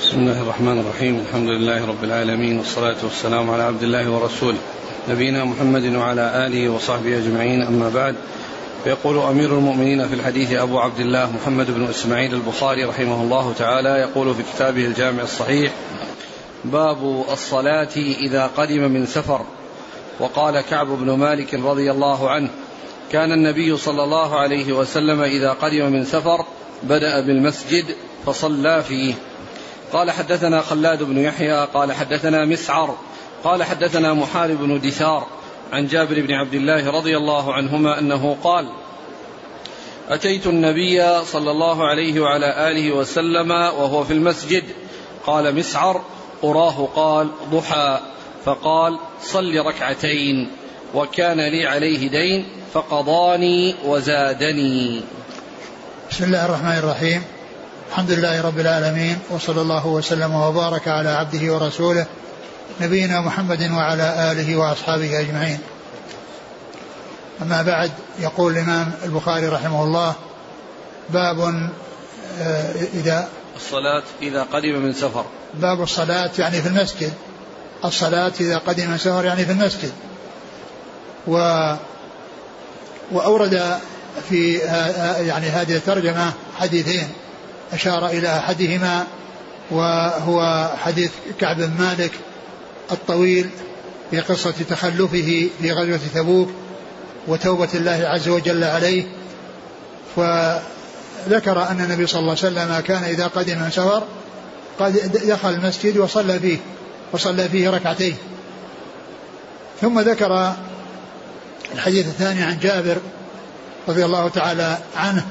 بسم الله الرحمن الرحيم. الحمد لله رب العالمين والصلاة والسلام على عبد الله ورسوله. نبينا محمد وعلى آله وصحبه أجمعين. أما بعد فيقول أمير المؤمنين في الحديث أبو عبد الله محمد بن إسماعيل البخاري رحمه الله تعالى يقول في كتابه الجامع الصحيح باب الصلاة إذا قدم من سفر. وقال كعب بن مالك رضي الله عنه كان النبي صلى الله عليه وسلم إذا قدم من سفر بدأ بالمسجد فصلى فيه. قال حدثنا خلاد بن يحيى قال حدثنا مسعر قال حدثنا محارب بن دثار عن جابر بن عبد الله رضي الله عنهما أنه قال أتيت النبي صلى الله عليه وعلى آله وسلم وهو في المسجد. قال مسعر أراه قال ضحى فقال صل ركعتين وكان لي عليه دين فقضاني وزادني. بسم الله الرحمن الرحيم. الحمد لله رب العالمين وصلى الله وسلم وبارك على عبده ورسوله نبينا محمد وعلى آله وأصحابه أجمعين. أما بعد يقول الإمام البخاري رحمه الله باب آه، إذا الصلاة إذا قدم من سفر. باب الصلاة يعني في المسجد. الصلاة إذا قدم من سفر يعني في المسجد. و وأورد في يعني هذه الترجمة حديثين. أشار إلى أحدهما وهو حديث كعب بن مالك الطويل في قصة تخلفه في غزوة تبوك وتوبة الله عز وجل عليه. فذكر أن النبي صلى الله عليه وسلم كان إذا قدم من سفر قد دخل المسجد وصلى فيه وصلى فيه ركعتين. ثم ذكر الحديث الثاني عن جابر رضي الله تعالى عنه.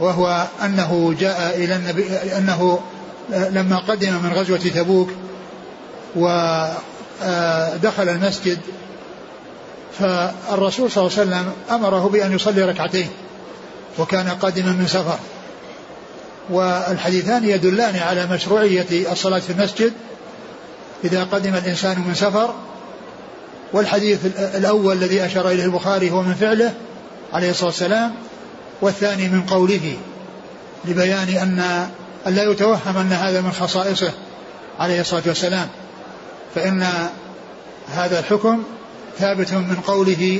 وهو أنه جاء إلى النبي أنه لما قدم من غزوة تبوك ودخل المسجد فالرسول صلى الله عليه وسلم أمره بأن يصلي ركعتين وكان قادما من سفر. والحديثان يدلان على مشروعية الصلاة في المسجد إذا قدم الإنسان من سفر والحديث الأول الذي أشار إليه البخاري هو من فعله عليه الصلاة والسلام والثاني من قوله لبيان أن أن لا يتوهم أن هذا من خصائصه عليه الصلاة والسلام. فإن هذا الحكم ثابت من قوله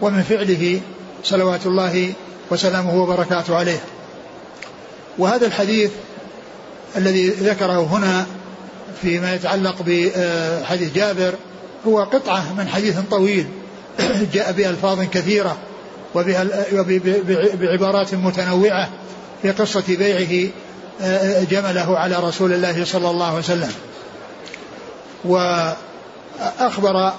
ومن فعله صلوات الله وسلامه وبركاته عليه. وهذا الحديث الذي ذكره هنا فيما يتعلق بحديث جابر هو قطعة من حديث طويل جاء بألفاظ كثيرة. وبعبارات متنوعة في قصة بيعه جمله على رسول الله صلى الله عليه وسلم. وأخبر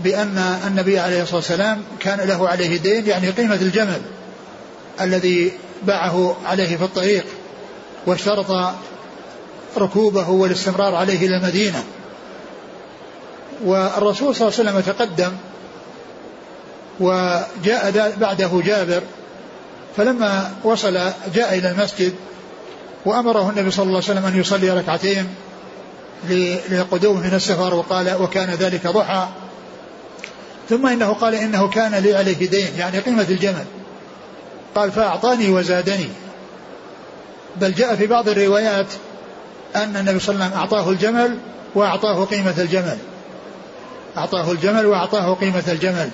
بأن النبي عليه الصلاة والسلام كان له عليه دين يعني قيمة الجمل الذي باعه عليه في الطريق واشترط ركوبه والاستمرار عليه إلى المدينة. والرسول صلى الله عليه وسلم تقدم وجاء بعده جابر فلما وصل جاء إلى المسجد وأمره النبي صلى الله عليه وسلم أن يصلي ركعتين لقدومه من السفر وقال وكان ذلك ضحى. ثم إنه قال إنه كان لي عليه دين يعني قيمة الجمل. قال فأعطاني وزادني. بل جاء في بعض الروايات أن النبي صلى الله عليه وسلم أعطاه الجمل وأعطاه قيمة الجمل. أعطاه الجمل وأعطاه قيمة الجمل.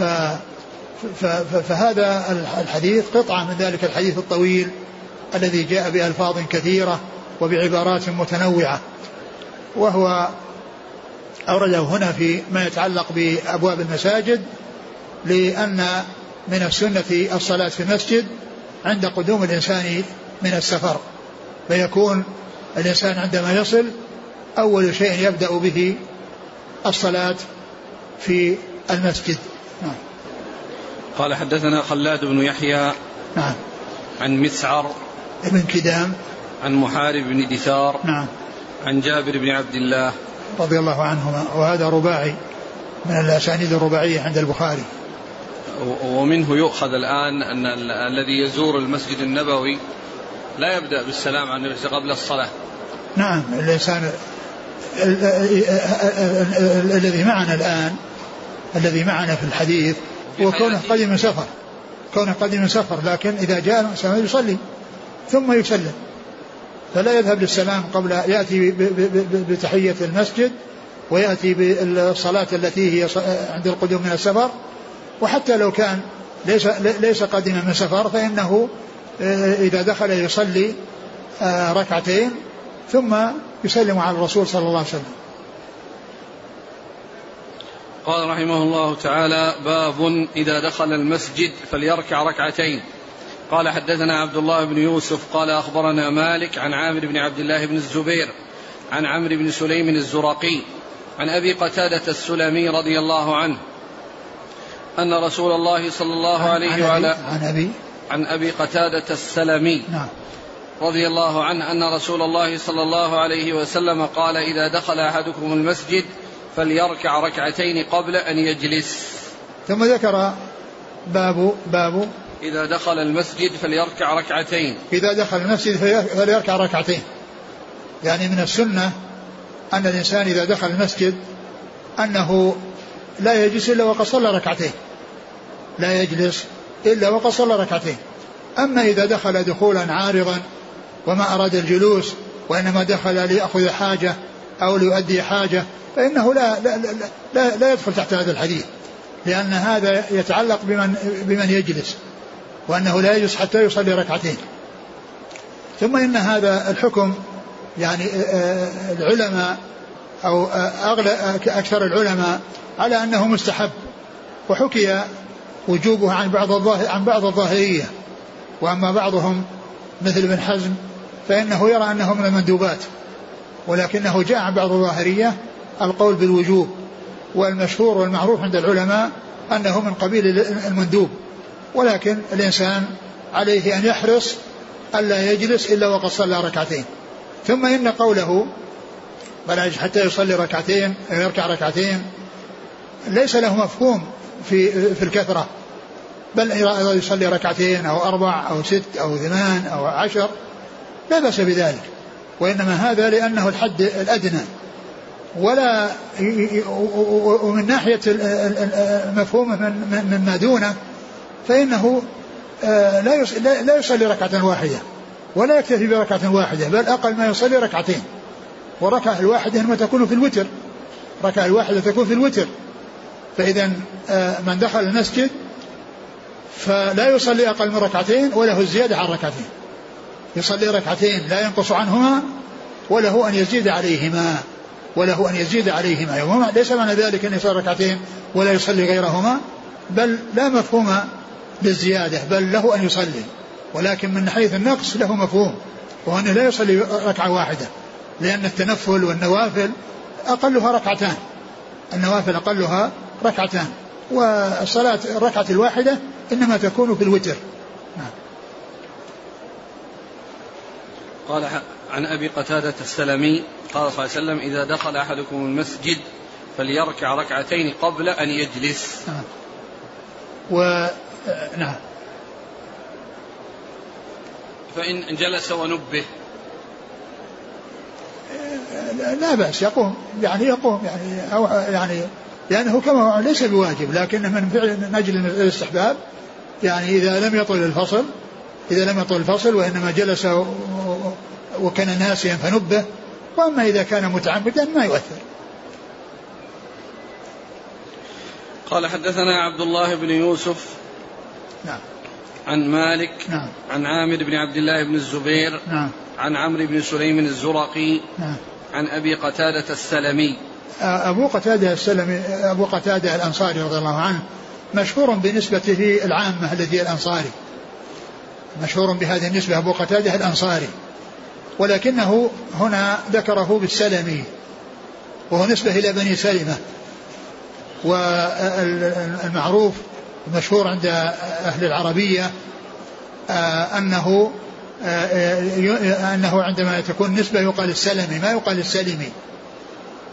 ف فهذا الحديث قطعة من ذلك الحديث الطويل الذي جاء بألفاظ كثيرة وبعبارات متنوعة وهو أورده هنا في ما يتعلق بأبواب المساجد لأن من السنة الصلاة في المسجد عند قدوم الإنسان من السفر فيكون الإنسان عندما يصل أول شيء يبدأ به الصلاة في المسجد. قال حدثنا خلاد بن يحيى نعم. عن مسعر ابن كدام. عن محارب بن دثار نعم. عن جابر بن عبد الله. رضي الله عنهما. وهذا رباعي من الأسانيد الرباعية عند البخاري. ومنه يؤخذ الآن أن الذي يزور المسجد النبوي لا يبدأ بالسلام على النبي قبل الصلاة. نعم الإنسان الذي معنا الآن الذي معنا في الحديث هو كونه قدم من سفر. كونه قدم من سفر لكن إذا جاء الإنسان يصلي ثم يسلم. فلا يذهب للسلام قبل يأتي بتحية المسجد ويأتي بالصلاة التي هي عند القدوم من السفر. وحتى لو كان ليس ليس قادما من سفر فإنه آه، إذا دخل يصلي آه، ركعتين ثم يسلم على الرسول صلى الله عليه وسلم. قال رحمه الله تعالى باب إذا دخل المسجد فليركع ركعتين. قال حدثنا عبد الله بن يوسف قال أخبرنا مالك عن عامر بن عبد الله بن الزبير عن عمرو بن سليم الزرقي عن أبي قتادة السلمي رضي الله عنه أن رسول الله صلى الله عليه وعلى عن أبي؟ عن أبي قتادة السلمي نعم. رضي الله عنه أن رسول الله صلى الله عليه وسلم قال إذا دخل أحدكم المسجد فليركع ركعتين قبل أن يجلس. ثم ذكر باب باب. إذا دخل المسجد فليركع ركعتين. إذا دخل المسجد فليركع ركعتين. يعني من السنة أن الإنسان إذا دخل المسجد أنه لا يجلس إلا وقد صلى ركعتين. لا يجلس إلا وقد صلى ركعتين. أما إذا دخل دخولا عارضا وما أراد الجلوس وإنما دخل ليأخذ حاجة أو ليؤدي حاجة فإنه لا لا, لا, لا, لا يدخل تحت هذا الحديث لأن هذا يتعلق بمن بمن يجلس وأنه لا يجلس حتى يصلي ركعتين. ثم إن هذا الحكم يعني آه، آه، العلماء أو آه، أغلى أكثر العلماء على أنه مستحب وحكي وجوبه عن بعض الظاهر عن بعض الظاهرية. وأما بعضهم مثل ابن حزم فإنه يرى أنه من المندوبات. ولكنه جاء عن بعض الظاهرية القول بالوجوب والمشهور والمعروف عند العلماء أنه من قبيل المندوب ولكن الإنسان عليه أن يحرص ألا يجلس إلا وقد صلى ركعتين. ثم إن قوله بل حتى يصلي ركعتين يركع ركعتين ليس له مفهوم في في الكثرة بل إذا يصلي ركعتين أو أربع أو ست أو ثمان أو عشر لا بأس بذلك. وإنما هذا لأنه الحد الأدنى. ولا ومن ناحية مفهومه مما دونه فإنه آه، لا لا يصلي ركعة واحدة ولا يكتفي بركعة واحدة بل أقل ما يصلي ركعتين. والركعة الواحدة إنما تكون في الوتر. ركعة الواحدة تكون في الوتر. فإذا آه، من دخل المسجد فلا يصلي أقل من ركعتين وله الزيادة عن ركعتين. يصلي ركعتين لا ينقص عنهما وله أن يزيد عليهما وله أن يزيد عليهما ليس معنى ذلك أن يصلي ركعتين ولا يصلي غيرهما بل لا مفهوم للزيادة بل له أن يصلي. ولكن من حيث النقص له مفهوم وأنه لا يصلي ركعة واحدة لأن التنفل والنوافل أقلها ركعتان. النوافل أقلها ركعتان والصلاة الركعة الواحدة إنما تكون في الوتر. قال عن أبي قتادة السلمي قال صلى الله عليه وسلم إذا دخل أحدكم المسجد فليركع ركعتين قبل أن يجلس. نعم. و نعم. فإن جلس ونبه. لا بأس يقوم يعني يقوم يعني أو يعني لأنه كما هو ليس بواجب لكنه من فعل من أجل الاستحباب يعني إذا لم يطل الفصل إذا لم يطل الفصل وإنما جلس وكان ناسيا فنبه وأما إذا كان متعمدا ما يؤثر. قال حدثنا عبد الله بن يوسف نعم. عن مالك نعم. عن عامر بن عبد الله بن الزبير نعم. عن عمرو بن سليم الزرقي نعم. عن أبي قتادة السلمي. أبو قتادة السلمي أبو قتادة الأنصاري رضي الله عنه مشهور بنسبته العامة التي الأنصاري. مشهور بهذه النسبة أبو قتادة الأنصاري. ولكنه هنا ذكره بالسلمي وهو نسبة إلى بني سلمة. والمعروف المشهور عند أهل العربية آه، أنه آه، أنه عندما تكون نسبة يقال السلمي ما يقال السلمي.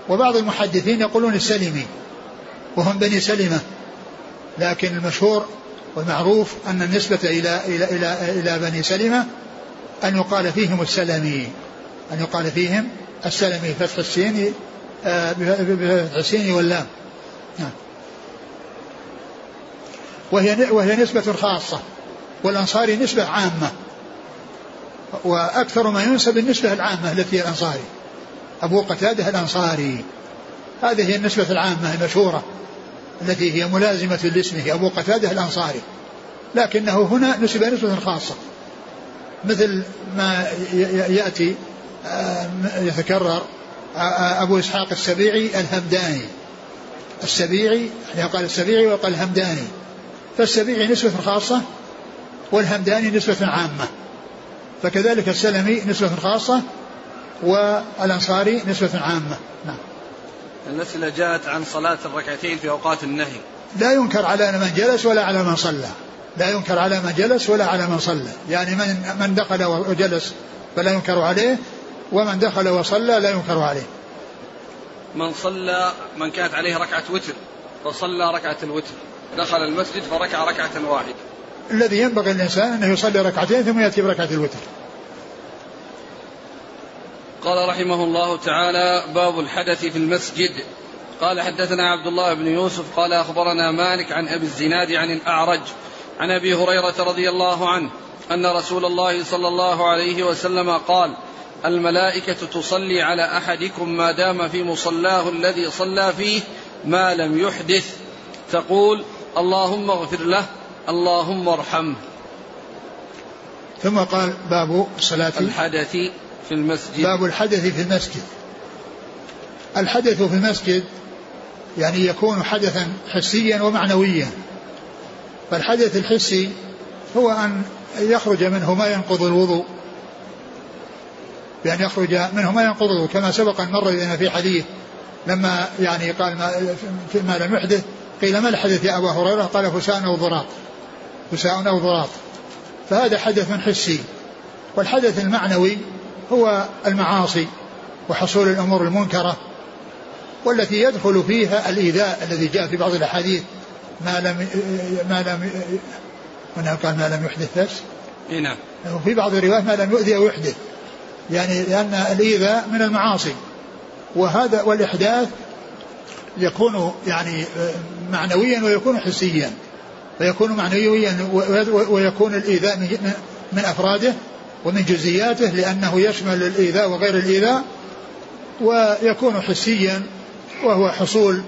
وبعض المحدثين يقولون السلمي وهم بني سلمة. لكن المشهور والمعروف أن النسبة إلى إلى إلى إلى بني سلمة أن يقال فيهم السلمي أن يقال فيهم السلمي فتح السين آه، بفتح السين واللام. نعم. وهي وهي نسبة خاصة والأنصاري نسبة عامة وأكثر ما ينسب النسبة العامة التي هي الأنصاري. أبو قتادة الأنصاري. هذه هي النسبة العامة المشهورة. التي هي ملازمة لاسمه أبو قتادة الأنصاري. لكنه هنا نسب نسبة خاصة. مثل ما يأتي آه، يتكرر آه، آه، أبو إسحاق السبيعي الهمداني. السبيعي يقال السبيعي ويقال الهمداني. فالسبيعي نسبة خاصة والهمداني نسبة عامة. فكذلك السلمي نسبة خاصة والأنصاري نسبة عامة. نعم. الأسئلة جاءت عن صلاة الركعتين في أوقات النهي. لا ينكر على من جلس ولا على من صلى. لا ينكر على من جلس ولا على من صلى. يعني من من دخل وجلس فلا ينكر عليه ومن دخل وصلى لا ينكر عليه. من صلى من كانت عليه ركعة وتر فصلى ركعة الوتر. دخل المسجد فركع ركعة واحدة. الذي ينبغي الإنسان أنه يصلي ركعتين ثم يأتي بركعة الوتر. قال رحمه الله تعالى باب الحدث في المسجد. قال حدثنا عبد الله بن يوسف قال أخبرنا مالك عن أبي الزناد عن الأعرج عن أبي هريرة رضي الله عنه أن رسول الله صلى الله عليه وسلم قال الملائكة تصلي على أحدكم ما دام في مصلاه الذي صلى فيه ما لم يحدث. تقول اللهم اغفر له اللهم ارحمه. ثم قال باب الصلاة الحدث في المسجد. باب الحدث في المسجد. الحدث في المسجد يعني يكون حدثا حسيا ومعنويا. فالحدث الحسي هو أن يخرج منه ما ينقض الوضوء. بأن يخرج منه ما ينقضه كما سبق أن مر بنا في حديث لما يعني قال ما, ما لم يحدث قيل ما الحدث يا أبا هريرة؟ قال فساء أو ضراط. فساء أو ضراط. فهذا حدث حسي. والحدث المعنوي هو المعاصي وحصول الأمور المنكرة والتي يدخل فيها الإيذاء الذي جاء في بعض الأحاديث. ما لم ما لم هنا قال ما لم يحدث نفس. نعم. وفي بعض الروايات ما لم يؤذي أو يحدث. يعني لأن الإيذاء من المعاصي. وهذا والإحداث يكون يعني معنويا ويكون حسيا. فيكون معنويا ويكون الإيذاء من أفراده ومن جزئياته لأنه يشمل الإيذاء وغير الإيذاء ويكون حسيا وهو حصول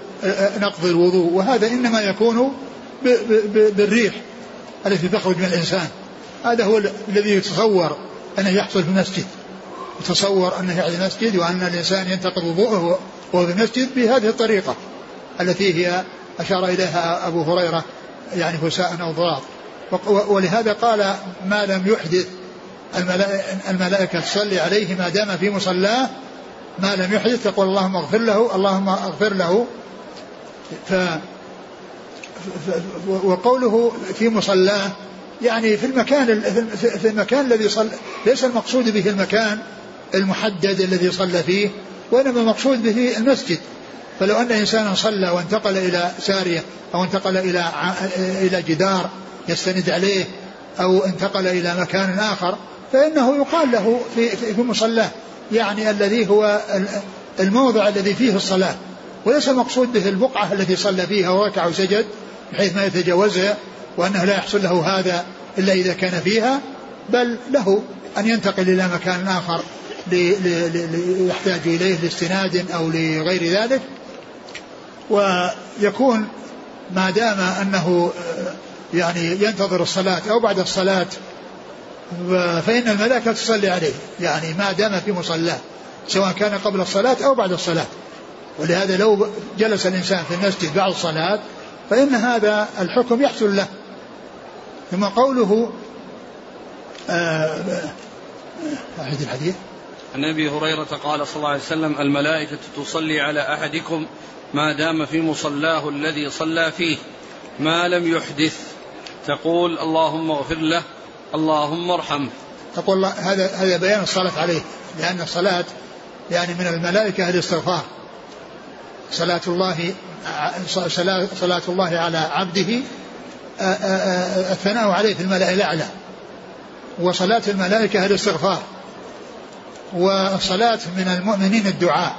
نقض الوضوء وهذا إنما يكون بالريح التي تخرج من الإنسان. هذا هو الذي يتصور أنه يحصل في المسجد. يتصور أنه يحصل في المسجد وأن الإنسان ينتقض وضوءه وهو في المسجد بهذه الطريقة التي هي أشار إليها أبو هريرة يعني فساء أو ضراط ولهذا قال ما لم يحدث الملائكة تصلي عليه ما دام في مصلاه ما لم يحدث تقول اللهم اغفر له اللهم اغفر له. ف وقوله في مصلاه يعني في المكان في المكان الذي صلى ليس المقصود به المكان المحدد الذي صلى فيه وإنما المقصود به المسجد. فلو أن إنسانا صلى وانتقل إلى سارية أو انتقل إلى إلى جدار يستند عليه أو انتقل إلى مكان آخر فإنه يقال له في في مصلاه يعني الذي هو الموضع الذي فيه الصلاة. وليس المقصود به البقعة التي صلى فيها وركع وسجد بحيث ما يتجاوزها وأنه لا يحصل له هذا إلا إذا كان فيها بل له أن ينتقل إلى مكان آخر يحتاج إليه لاستناد أو لغير ذلك. ويكون ما دام أنه يعني ينتظر الصلاة أو بعد الصلاة فإن الملائكة تصلي عليه يعني ما دام في مصلاه سواء كان قبل الصلاة أو بعد الصلاة. ولهذا لو جلس الإنسان في المسجد بعد الصلاة فإن هذا الحكم يحصل له. ثم قوله آه أعيد الحديث. عن أبي هريرة قال صلى الله عليه وسلم الملائكة تصلي على أحدكم ما دام في مصلاه الذي صلى فيه ما لم يحدث. تقول اللهم اغفر له اللهم ارحمه تقول هذا هذا بيان الصلاة عليه لأن الصلاة يعني من الملائكة الاستغفار. صلاة الله صلاة الله على عبده الثناء عليه في الملأ الأعلى. وصلاة الملائكة الاستغفار. والصلاة من المؤمنين الدعاء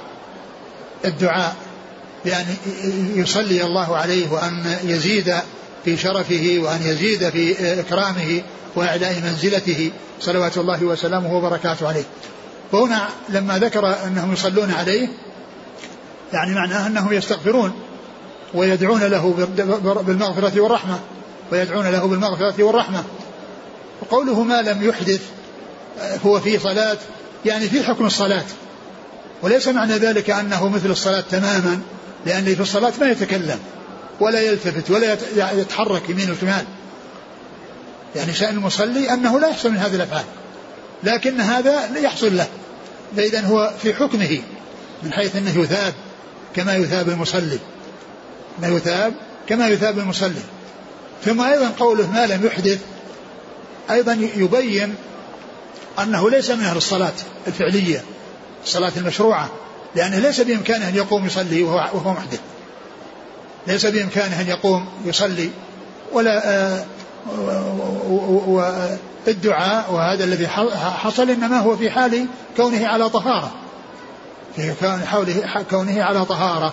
الدعاء بأن يصلي الله عليه وأن يزيد في شرفه وأن يزيد في إكرامه وإعلاء منزلته صلوات الله وسلامه وبركاته عليه. وهنا لما ذكر أنهم يصلون عليه يعني معناه أنهم يستغفرون ويدعون له بالمغفرة والرحمة ويدعون له بالمغفرة والرحمة. وقوله ما لم يحدث هو في صلاة يعني في حكم الصلاة. وليس معنى ذلك أنه مثل الصلاة تماما لأن في الصلاة ما يتكلم. ولا يلتفت ولا يتحرك يمين وشمال. يعني شأن المصلي أنه لا يحصل من هذه الأفعال. لكن هذا لا يحصل له. فإذا هو في حكمه من حيث أنه يثاب كما يثاب المصلي. ما يثاب كما يثاب المصلي. ثم أيضا قوله ما لم يحدث أيضا يبين أنه ليس من أهل الصلاة الفعلية الصلاة المشروعة لأنه ليس بإمكانه أن يقوم يصلي وهو, محدث. ليس بإمكانه أن يقوم يصلي. ولا آه والدعاء وهذا الذي حصل إنما هو في حال كونه على طهارة. في حوله كونه على طهارة.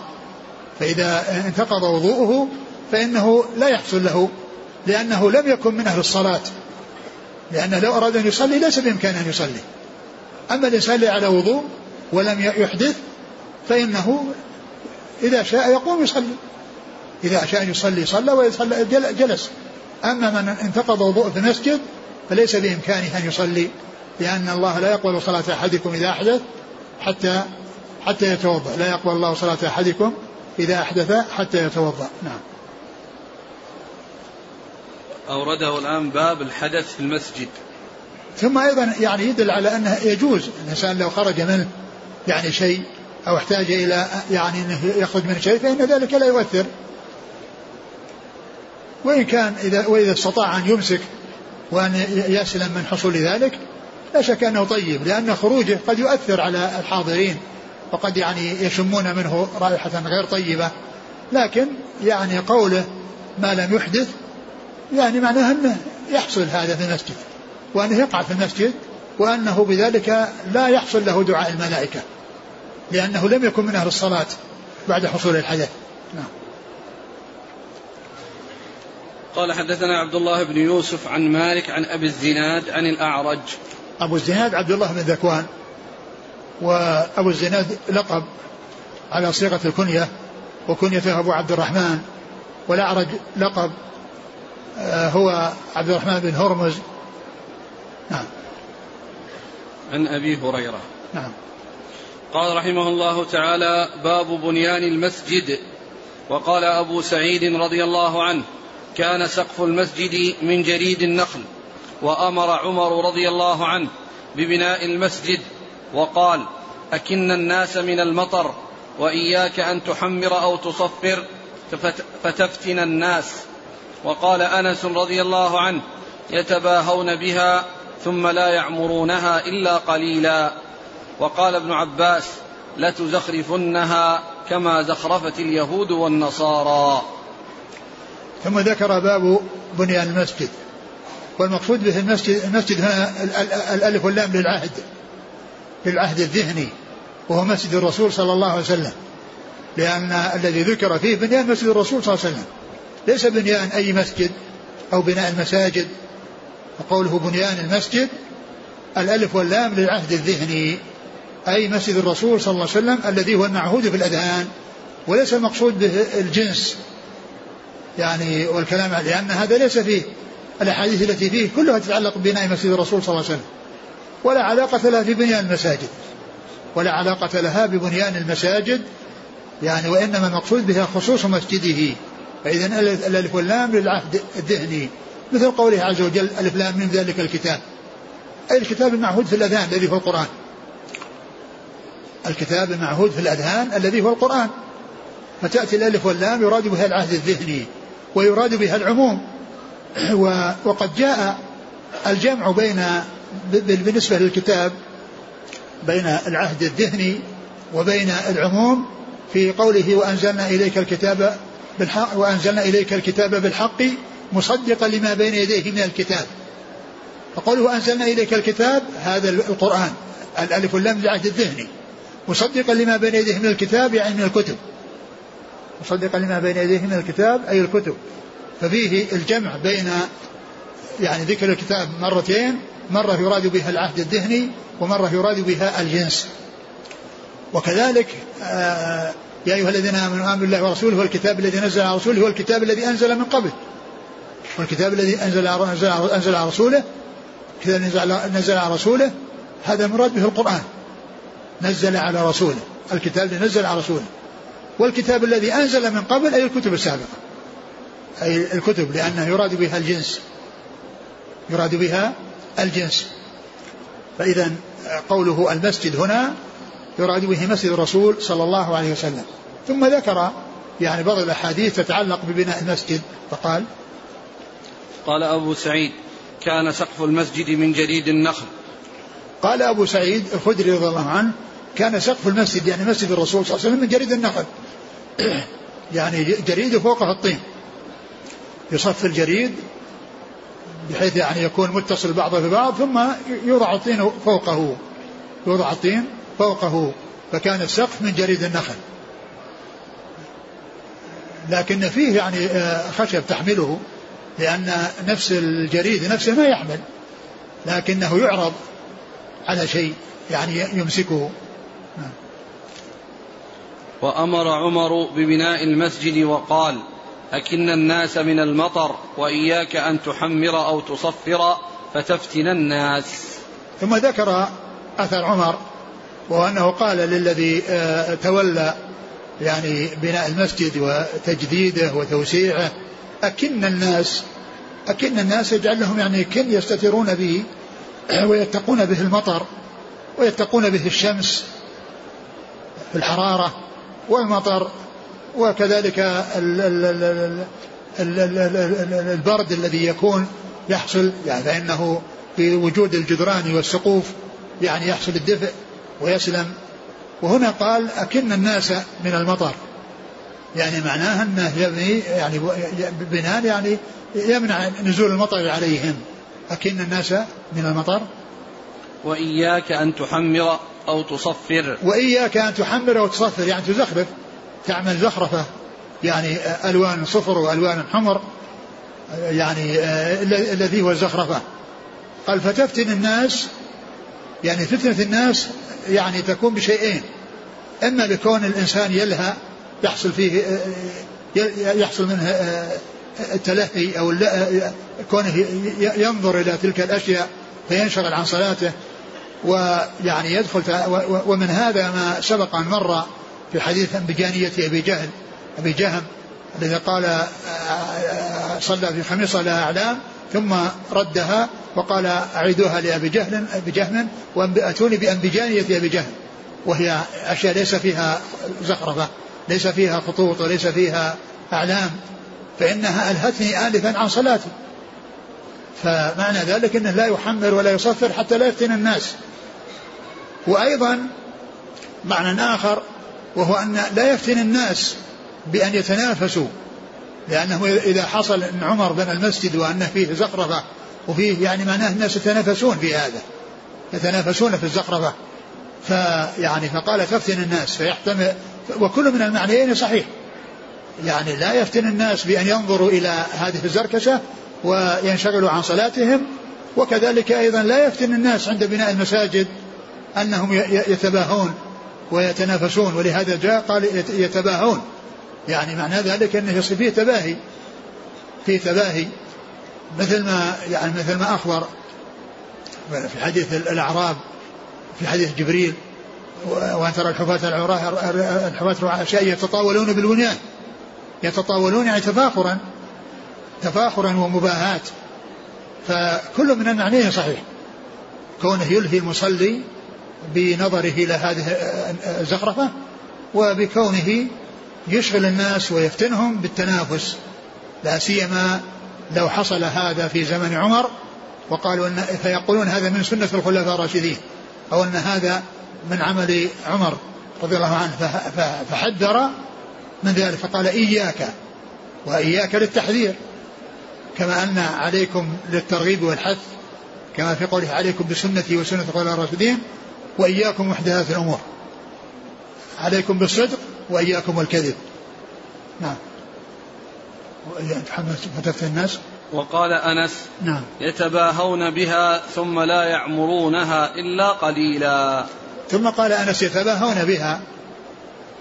فإذا انتقض وضوءه فإنه لا يحصل له لأنه لم يكن من أهل الصلاة. لأنه لو أراد أن يصلي ليس بإمكانه أن يصلي. أما الإنسان على وضوء ولم يحدث فإنه إذا شاء يقوم يصلي. إذا شاء يصلي صلى ويصلى جلس. أما من انتقض وضوء في المسجد فليس بإمكانه أن يصلي لأن الله لا يقبل صلاة أحدكم إذا أحدث حتى حتى يتوضأ. لا يقبل الله صلاة أحدكم إذا أحدث حتى يتوضأ. نعم. أورده الآن باب الحدث في المسجد. ثم أيضا يعني يدل على أنه يجوز. الإنسان لو خرج منه يعني شيء أو احتاج إلى يعني أنه يخرج من شيء فإن ذلك لا يؤثر. وإن كان إذا وإذا استطاع أن يمسك وأن يسلم من حصول ذلك لا شك أنه طيب لأن خروجه قد يؤثر على الحاضرين وقد يعني يشمون منه رائحة غير طيبة. لكن يعني قوله ما لم يحدث يعني معناه أنه يحصل هذا في المسجد وأنه يقع في المسجد وأنه بذلك لا يحصل له دعاء الملائكة لأنه لم يكن من أهل الصلاة بعد حصول الحدث. قال حدثنا عبد الله بن يوسف عن مالك عن أبي الزناد عن الأعرج. أبو الزناد عبد الله بن ذكوان وأبو الزناد لقب على صيغة الكنية وكنيته أبو عبد الرحمن والأعرج لقب آه، هو عبد الرحمن بن هرمز. نعم. عن أبي هريرة. نعم. قال رحمه الله تعالى باب بنيان المسجد. وقال أبو سعيد رضي الله عنه كان سقف المسجد من جريد النخل وأمر عمر رضي الله عنه ببناء المسجد وقال أكن الناس من المطر وإياك أن تحمر أو تصفر فتفتن الناس. وقال أنس رضي الله عنه يتباهون بها ثم لا يعمرونها إلا قليلا. وقال ابن عباس لتزخرفنها كما زخرفت اليهود والنصارى. ثم ذكر باب بنيان المسجد. والمقصود به المسجد المسجد هنا الألف واللام للعهد. للعهد الذهني. وهو مسجد الرسول صلى الله عليه وسلم. لأن الذي ذكر فيه بنيان مسجد الرسول صلى الله عليه وسلم. ليس بنيان أي مسجد أو بناء المساجد. وقوله بنيان المسجد الألف واللام للعهد الذهني. أي مسجد الرسول صلى الله عليه وسلم الذي هو المعهود في الأذهان وليس المقصود به الجنس. يعني والكلام لأن هذا ليس فيه الأحاديث التي فيه كلها تتعلق ببناء مسجد الرسول صلى الله عليه وسلم. ولا علاقة لها في بنيان المساجد. ولا علاقة لها ببنيان المساجد يعني وإنما المقصود بها خصوص مسجده. فإذا الألف واللام للعهد الذهني. مثل قوله عز وجل ألف لام من ذلك الكتاب. أي الكتاب المعهود في الأذهان الذي هو القرآن. الكتاب المعهود في الأذهان الذي هو القرآن. فتأتي الألف واللام يراد بها العهد الذهني. ويراد بها العموم. وقد جاء الجمع بين بالنسبة للكتاب بين العهد الذهني وبين العموم في قوله وأنزلنا إليك الكتاب بالحق وأنزلنا إليك الكتاب بالحق مصدقا لما بين يديه من الكتاب. فقوله وأنزلنا إليك الكتاب هذا القرآن الألف واللام للعهد الذهني. مصدقا لما بين يديه من الكتاب يعني من الكتب. مصدقا لما بين يديه من الكتاب أي الكتب. ففيه الجمع بين يعني ذكر الكتاب مرتين مرة يراد بها العهد الذهني ومرة يراد بها الجنس. وكذلك آه يا أيها الذين آمنوا آمنوا بالله ورسوله والكتاب الذي نزل على رسوله والكتاب الذي أنزل من قبل. والكتاب الذي أنزل أنزل, أنزل على رسوله الكتاب نزل على رسوله هذا مراد به القرآن. نزل على رسوله. الكتاب الذي نزل على رسوله. والكتاب الذي أنزل من قبل أي الكتب السابقة؟ أي الكتب لأنه يراد بها الجنس. يراد بها الجنس. فإذا قوله المسجد هنا يراد به مسجد الرسول صلى الله عليه وسلم. ثم ذكر يعني بعض الأحاديث تتعلق ببناء المسجد فقال قال أبو سعيد كان سقف المسجد من جريد النخل. قال أبو سعيد الخدري رضي الله عنه كان سقف المسجد يعني مسجد الرسول صلى الله عليه وسلم من جريد النخل. يعني جريد فوقه الطين. يصف الجريد بحيث يعني يكون متصل بعضه ببعض ثم يوضع الطين فوقه. يوضع الطين فوقه. فكان السقف من جريد النخل. لكن فيه يعني آه، خشب تحمله لأن نفس الجريد نفسه ما يحمل لكنه يعرض على شيء يعني يمسكه. نعم. وأمر عمر ببناء المسجد وقال أكن الناس من المطر وإياك أن تحمر أو تصفر فتفتن الناس. ثم ذكر أثر عمر وأنه قال للذي آه، تولى يعني بناء المسجد وتجديده وتوسيعه أكن الناس أكن الناس يجعل لهم يعني كن يستترون به ويتقون به المطر ويتقون به الشمس في الحرارة. والمطر وكذلك البرد الذي يكون يحصل يعني فإنه في وجود الجدران والسقوف يعني يحصل الدفء ويسلم وهنا قال أكن الناس من المطر يعني معناها أنه يبني يعني بناء يعني يمنع نزول المطر عليهم أكن الناس من المطر وإياك أن تحمر أو تصفر. وإياك أن تحمر أو تصفر يعني تزخرف. تعمل زخرفة يعني ألوان صفر وألوان حمر يعني الذي هو الزخرفة قال فتفتن الناس يعني فتنة الناس يعني تكون بشيئين. إما بكون الإنسان يلهى يحصل فيه يحصل منه التلهي أو كونه ينظر إلى تلك الأشياء فينشغل عن صلاته. ويعني يدخل ومن هذا ما سبق أن مر في حديث بجانية أبي جهل أبي جهم الذي قال آه، آه، صلى في خميصة لها أعلام ثم ردها وقال أعيدوها لأبي جهل أبي جهم وأتوني بأنبجانية أبي جهل. وهي أشياء ليس فيها زخرفة ليس فيها خطوط وليس فيها أعلام فإنها ألهتني آلفا عن صلاتي. فمعنى ذلك أنه لا يحمر ولا يصفر حتى لا يفتن الناس. وأيضا معنى آخر وهو أن لا يفتن الناس بأن يتنافسوا لأنه إذا حصل أن عمر بنى المسجد وأنه فيه زخرفة وفيه يعني معناه الناس يتنافسون في هذا يتنافسون في الزخرفة. فيعني فقال تفتن الناس فيحتمل وكل من المعنيين صحيح. يعني لا يفتن الناس بأن ينظروا إلى هذه الزركشة وينشغلوا عن صلاتهم وكذلك أيضا لا يفتن الناس عند بناء المساجد أنهم يتباهون ويتنافسون ولهذا جاء قال يتباهون. يعني معنى ذلك أنه يصير فيه تباهي فيه تباهي مثل ما يعني مثل ما أخبر في حديث الأعراب في حديث جبريل وأن ترى الحفاة العراة الحفاة أشياء يتطاولون بالبنيان يتطاولون يعني تفاخرا تفاخرا ومباهاة فكل من المعنيين صحيح. كونه يلهي المصلي بنظره إلى هذه الزخرفة وبكونه يشغل الناس ويفتنهم بالتنافس. لا سيما لو حصل هذا في زمن عمر وقالوا إن فيقولون هذا من سنة الخلفاء الراشدين أو أن هذا من عمل عمر رضي الله عنه. فحذر من ذلك. فقال إياك وإياك للتحذير. كما أن عليكم للترغيب والحث كما في قوله عليكم بسنتي وسنة الخلفاء الراشدين وإياكم محدثات الأمور. عليكم بالصدق وإياكم والكذب. نعم. فتفتن الناس. وقال أنس نعم. يتباهون بها ثم لا يعمرونها إلا قليلا. ثم قال أنس يتباهون بها.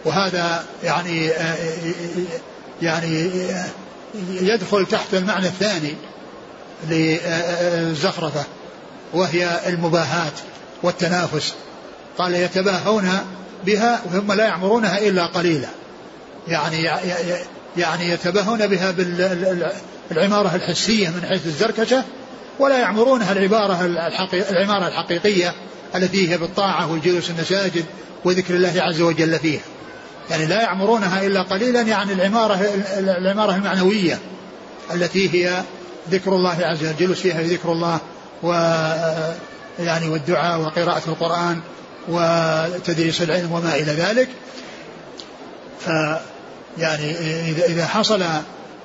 وهذا يعني يعني يدخل تحت المعنى الثاني للزخرفة وهي المباهاة والتنافس. قال يتباهون بها ثم لا يعمرونها إلا قليلا. يعني يعني يتباهون بها بالعمارة الحسية من حيث الزركشة ولا يعمرونها العبارة العمارة الحقيقية التي هي بالطاعة والجلوس المساجد وذكر الله عز وجل فيها. يعني لا يعمرونها إلا قليلا يعني العمارة العمارة المعنوية التي هي ذكر الله عز وجل الجلوس فيها ذكر الله و يعني والدعاء وقراءة القرآن وتدريس العلم وما إلى ذلك. ف يعني إذا إذا حصل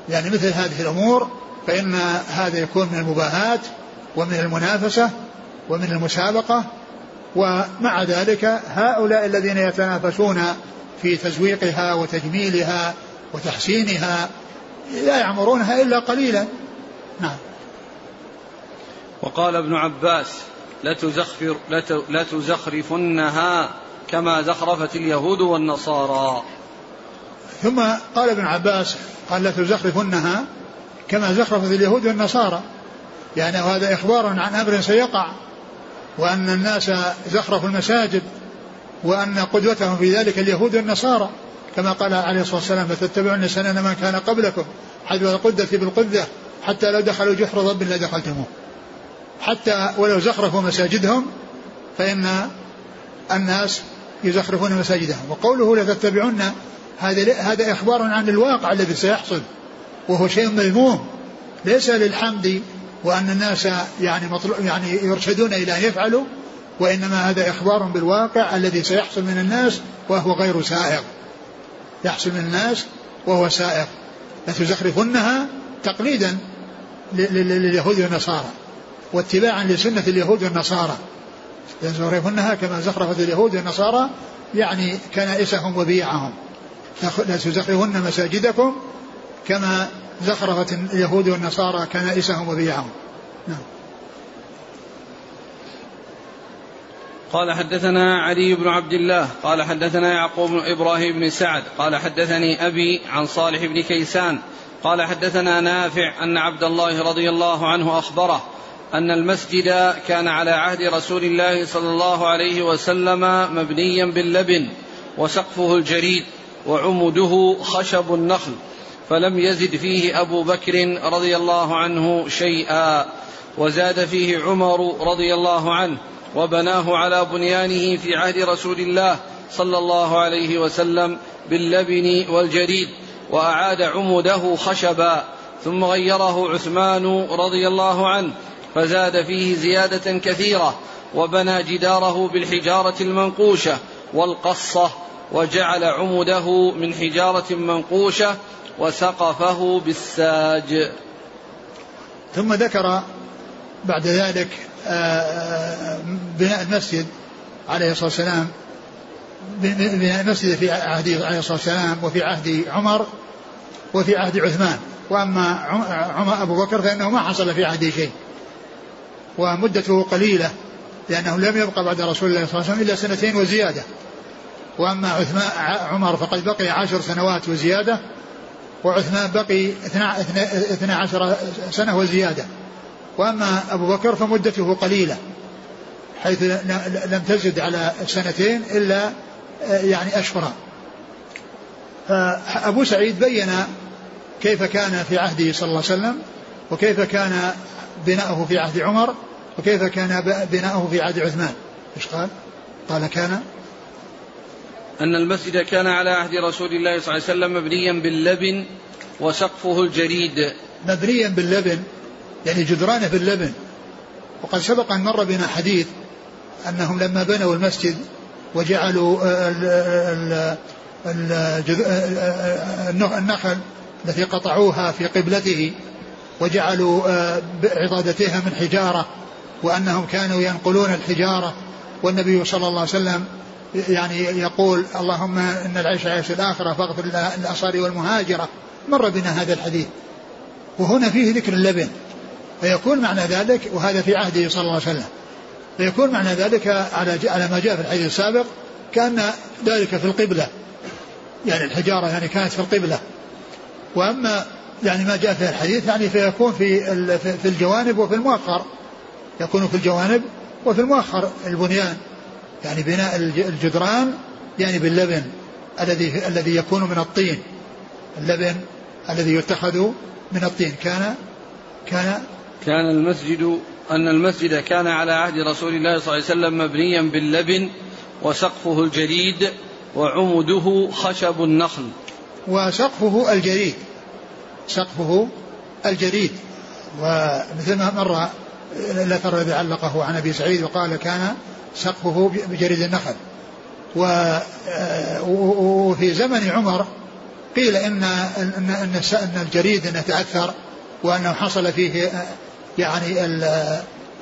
يعني مثل هذه الأمور فإن هذا يكون من المباهات ومن المنافسة ومن المسابقة ومع ذلك هؤلاء الذين يتنافسون في تزويقها وتجميلها وتحسينها لا يعمرونها إلا قليلا. نعم. وقال ابن عباس لتزخفر لتزخرفنها كما زخرفت اليهود والنصارى. ثم قال ابن عباس قال لتزخرفنها كما زخرفت اليهود والنصارى. يعني هذا إخبار عن أمر سيقع وأن الناس زخرفوا المساجد وأن قدوتهم في ذلك اليهود والنصارى. كما قال عليه الصلاة والسلام فتتبعون سنن من كان قبلكم حذو القدة بالقدة حتى لو دخلوا جحر ضب لدخلتموه حتى ولو زخرفوا مساجدهم فإن الناس يزخرفون مساجدهم. وقوله لتتبعون هذا هذا إخبار عن الواقع الذي سيحصل وهو شيء مذموم. ليس للحمد وأن الناس يعني مطلوب يعني يرشدون إلى أن يفعلوا وإنما هذا إخبار بالواقع الذي سيحصل من الناس وهو غير سائغ يحصل من الناس وهو سائغ لتزخرفنها تقليدا لليهود والنصارى واتباعا لسنة اليهود والنصارى. لتزخرفنها كما زخرفت اليهود والنصارى يعني كنائسهم وبيعهم. لتزخرفن مساجدكم كما زخرفت اليهود والنصارى كنائسهم وبيعهم. نعم. قال حدثنا علي بن عبد الله قال حدثنا يعقوب بن إبراهيم بن سعد قال حدثني أبي عن صالح بن كيسان قال حدثنا نافع أن عبد الله رضي الله عنه أخبره أن المسجد كان على عهد رسول الله صلى الله عليه وسلم مبنيا باللبن وسقفه الجريد وعمده خشب النخل فلم يزد فيه أبو بكر رضي الله عنه شيئا وزاد فيه عمر رضي الله عنه وبناه على بنيانه في عهد رسول الله صلى الله عليه وسلم باللبن والجريد وأعاد عمده خشبا ثم غيره عثمان رضي الله عنه فزاد فيه زيادة كثيرة وبنى جداره بالحجارة المنقوشة والقصة وجعل عمده من حجارة منقوشة وسقفه بالساج. ثم ذكر بعد ذلك بناء المسجد عليه الصلاة والسلام بناء المسجد في عهد عليه الصلاة والسلام وفي عهد عمر وفي عهد عثمان. وأما عمر أبو بكر فإنه ما حصل في عهده شيء. ومدته قليلة لأنه لم يبقى بعد رسول الله صلى الله عليه وسلم إلا سنتين وزيادة. وأما عثمان عمر فقد بقي عشر سنوات وزيادة وعثمان بقي اثنا عشر سنة وزيادة. وأما أبو بكر فمدته قليلة حيث لم تزد على سنتين إلا يعني أشهرا فأبو سعيد بين كيف كان في عهده صلى الله عليه وسلم وكيف كان بناؤه في عهد عمر وكيف كان بناؤه في عهد عثمان. إيش قال؟ قال كان. أن المسجد كان على عهد رسول الله صلى الله عليه وسلم مبنيا باللبن وسقفه الجريد. مبنيا باللبن. يعني جدرانه باللبن. وقد سبق أن مر بنا حديث أنهم لما بنوا المسجد وجعلوا النخل التي قطعوها في قبلته وجعلوا عضادتها من حجارة وأنهم كانوا ينقلون الحجارة. والنبي صلى الله عليه وسلم يعني يقول اللهم إن العيش عيش الآخرة فاغفر للانصار والمهاجرة. مر بنا هذا الحديث. وهنا فيه ذكر اللبن. فيكون معنى ذلك وهذا في عهده صلى الله عليه وسلم. فيكون معنى ذلك على على ما جاء في الحديث السابق كأن ذلك في القبلة. يعني الحجارة يعني كانت في القبلة. وأما يعني ما جاء في الحديث يعني فيكون في في الجوانب وفي المؤخر. يكون في الجوانب وفي المؤخر البنيان. يعني بناء الجدران يعني باللبن الذي الذي يكون من الطين. اللبن الذي يتخذ من الطين. كان كان كان المسجد أن المسجد كان على عهد رسول الله صلى الله عليه وسلم مبنيا باللبن وسقفه الجريد وعمده خشب النخل. وسقفه الجريد سقفه الجريد ومثل ما مر الاثر الذي علقه عن أبي سعيد وقال كان سقفه بجريد النخل. وفي زمن عمر قيل إن إن إن, الجريد إنه تأثر وأنه حصل فيه يعني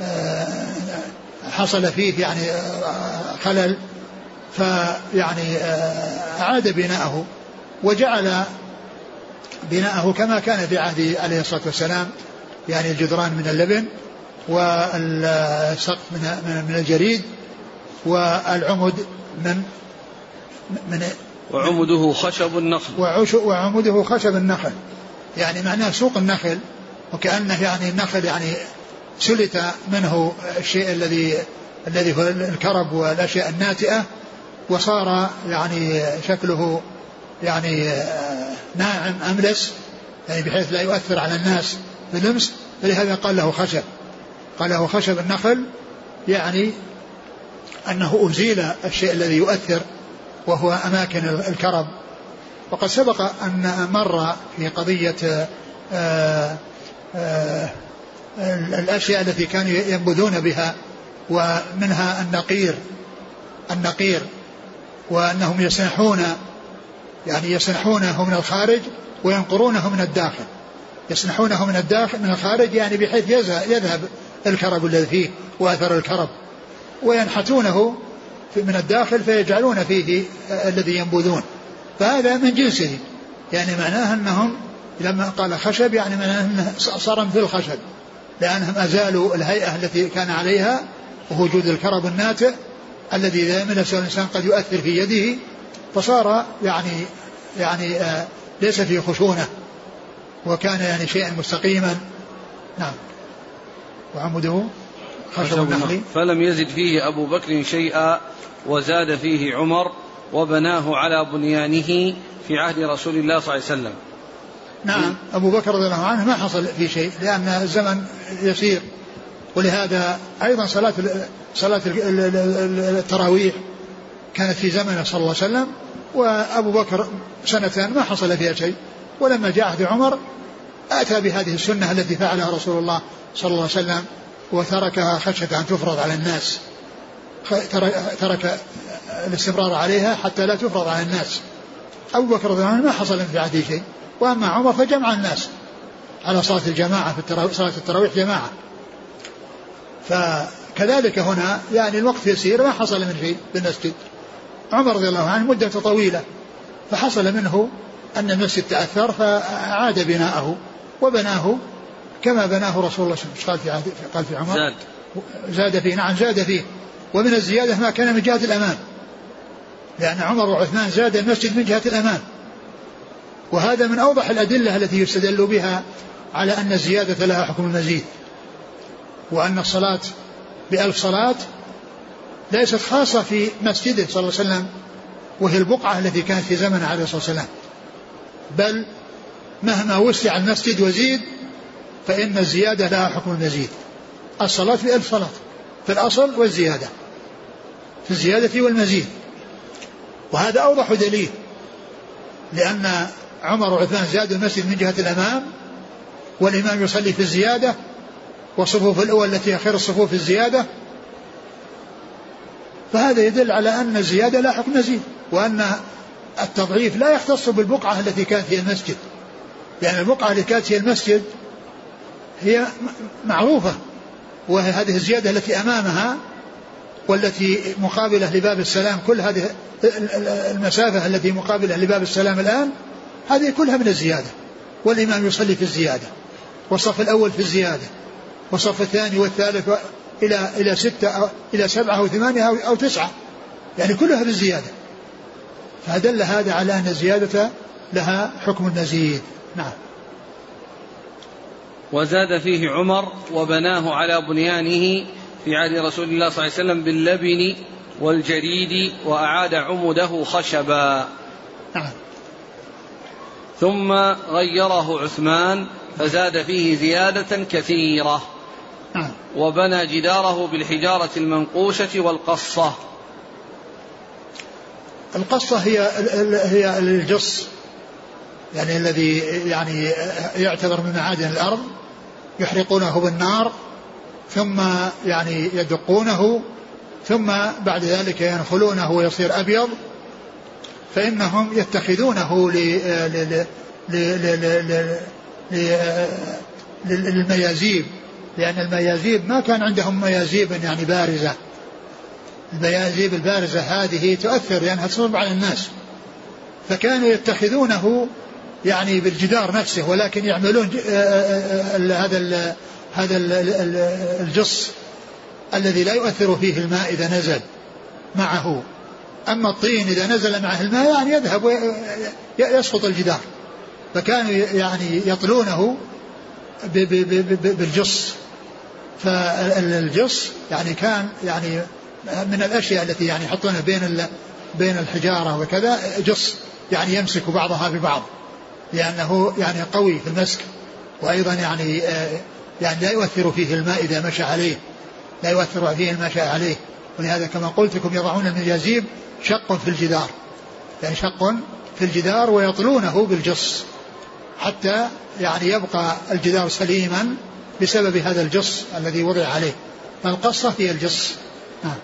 آه، حصل فيه يعني خلل فيعني أعاد بناءه وجعل بناءه كما كان في عهد عليه الصلاة والسلام يعني الجدران من اللبن والسقف من من الجريد والعمد من من وعمده خشب النخل. وعمده خشب النخل. يعني معناه سوق النخل وكأنه يعني النخل يعني سلت منه الشيء الذي الذي هو الكرب والأشياء الناتئة وصار يعني شكله يعني ناعم أملس يعني بحيث لا يؤثر على الناس باللمس فلهذا قال له خشب. قال له خشب النخل يعني أنه أزيل الشيء الذي يؤثر وهو أماكن الكرم وقد سبق أن مر في قضية آه، آه، الأشياء التي كانوا ينبذون بها ومنها النقير النقير وأنهم يسنحون يعني يسنحونه من الخارج وينقرونه من الداخل. يسنحونه من الداخل من الخارج يعني بحيث يذهب الكرب الذي فيه وأثر الكرب. وينحتونه من الداخل فيجعلون فيه الذي ينبذون. فهذا من جنسه يعني معناه أنهم لما قال خشب يعني انه صار مثل الخشب لأنهم أزالوا الهيئة التي كان عليها ووجود الكرب الناتئ الذي اذا يملسه الإنسان قد يؤثر في يده فصار يعني يعني آه ليس فيه خشونة وكان يعني شيئا مستقيما. نعم. وعمده خشب النخل. فلم يزد فيه أبو بكر شيئا وزاد فيه عمر وبناه على بنيانه في عهد رسول الله صلى الله عليه وسلم. نعم. أبو بكر رضي الله عنه ما حصل في شيء لأن الزمن يسير ولهذا أيضا صلاة صلاة التراويح كانت في زمنه صلى الله عليه وسلم وأبو بكر سنة ما حصل فيها شيء. ولما جاء عهد عمر أتى بهذه السنة التي فعلها رسول الله صلى الله عليه وسلم وتركها خشية أن تفرض على الناس. ترك الاستمرار عليها حتى لا تفرض على الناس. أبو بكر رضي الله عنه ما حصل في عهده شيء. وأما عمر فجمع الناس على صلاة الجماعة في التراويح صلاة التراويح جماعة. فكذلك هنا يعني الوقت يسير ما حصل من شيء بالمسجد عمر رضي الله عنه مدة طويلة فحصل منه أن المسجد تأثر فأعاد بناءه وبناه كما بناه رسول الله صلى الله عليه وسلم. قال في قال في عمر زاد. زاد فيه نعم زاد فيه. ومن الزيادة ما كان من جهة الأمام لأن عمر وعثمان زاد المسجد من جهة الأمام وهذا من أوضح الأدلة التي يستدل بها على أن الزيادة لها حكم المزيد وأن الصلاة بألف صلاة ليست خاصة في مسجده صلى الله عليه وسلم وهي البقعة التي كانت في زمن عليه الصلاة والسلام. بل مهما وسع المسجد وزيد فإن الزيادة لها حكم المزيد. الصلاة بألف صلاة في الأصل والزيادة في الزيادة والمزيد. وهذا أوضح دليل لأن عمر وعثمان زادوا المسجد من جهة الأمام والإمام يصلي في الزيادة والصفوف الأول التي هي خير الصفوف في الزيادة. فهذا يدل على أن الزيادة لا حكم مزيد وأن التضعيف لا يختص بالبقعة التي كانت هي المسجد. لأن البقعة التي كانت هي المسجد هي معروفة وهي هذه الزيادة التي أمامها والتي مقابلة لباب السلام كل هذه المسافة التي مقابلة لباب السلام الآن هذه كلها من الزيادة. والإمام يصلي في الزيادة والصف الأول في الزيادة والصف الثاني والثالث إلى إلى ستة أو إلى سبعة أو ثمانية أو, أو تسعة. يعني كلها بالزيادة فدل هذا على أن الزيادة لها حكم المزيد. نعم. وزاد فيه عمر وبناه على بنيانه في عهد رسول الله صلى الله عليه وسلم باللبن والجريد وأعاد عمده خشبا. نعم. ثم غيره عثمان فزاد فيه زيادة كثيرة. نعم. وبنى جداره بالحجارة المنقوشة والقصة. القصة هي هي الجص يعني الذي يعني يعتبر من معادن الأرض يحرقونه بالنار ثم يعني يدقونه ثم بعد ذلك ينخلونه ويصير أبيض فإنهم يتخذونه للميازيب لأن الميازيب ما كان عندهم ميازيب يعني بارزة الميازيب البارزة هذه تؤثر لأنها تصب على الناس فكانوا يتخذونه يعني بالجدار نفسه ولكن يعملون هذا هذا الجص الذي لا يؤثر فيه الماء إذا نزل معه أما الطين إذا نزل معه الماء يعني يذهب ويسقط الجدار. فكانوا يعني يطلونه بالجص. فالجص يعني كان يعني من الأشياء التي يعني يحطونها بين بين الحجارة وكذا جص يعني يمسك بعضها ببعض. لأنه يعني قوي في المسك. وأيضا يعني آه، يعني لا يؤثر فيه الماء إذا مشى عليه. لا يؤثر فيه المشى عليه. ولهذا كما قلت لكم يضعون المجازيب شق في الجدار. يعني شق في الجدار ويطلونه بالجص. حتى يعني يبقى الجدار سليما بسبب هذا الجص الذي وضع عليه. فالقصة هي الجص. نعم.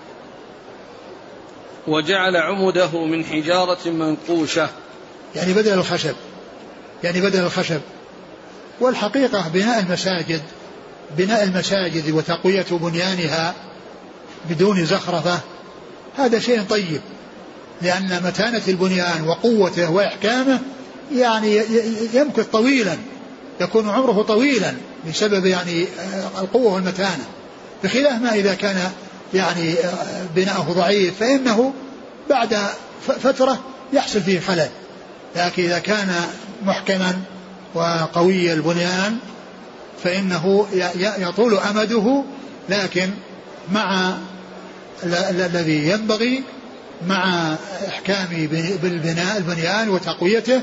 وجعل عمده من حجارة منقوشة. يعني بدل الخشب. يعني بدل الخشب. والحقيقة بناء المساجد بناء المساجد وتقوية بنيانها بدون زخرفة هذا شيء طيب. لأن متانة البنيان وقوته وإحكامه يعني يمكث طويلا يكون عمره طويلا بسبب يعني آه، القوة والمتانة. بخلاف ما إذا كان يعني آه، بناؤه ضعيف فإنه بعد فترة يحصل فيه خلل. لكن إذا كان محكما وقوي البنيان فإنه يطول أمده لكن مع الذي ينبغي مع إحكام بالبناء البنيان وتقويته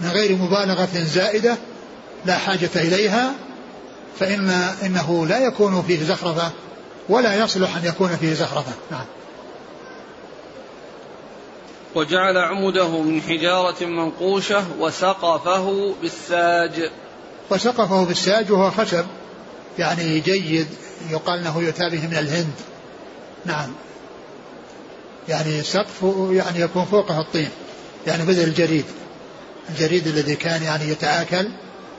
من غير مبالغة زائدة لا حاجة إليها فإن إنه لا يكون فيه زخرفة ولا يصلح أن يكون فيه زخرفة. نعم. وجعل عمده من حجارة منقوشة وسقفه بالساج. وسقفه بالساج وهو خشب يعني جيد يقال إنه يؤتى به من الهند. نعم. يعني سقف يعني يكون فوقه الطين يعني بدل الجريد الجريد الذي كان يعني يتآكل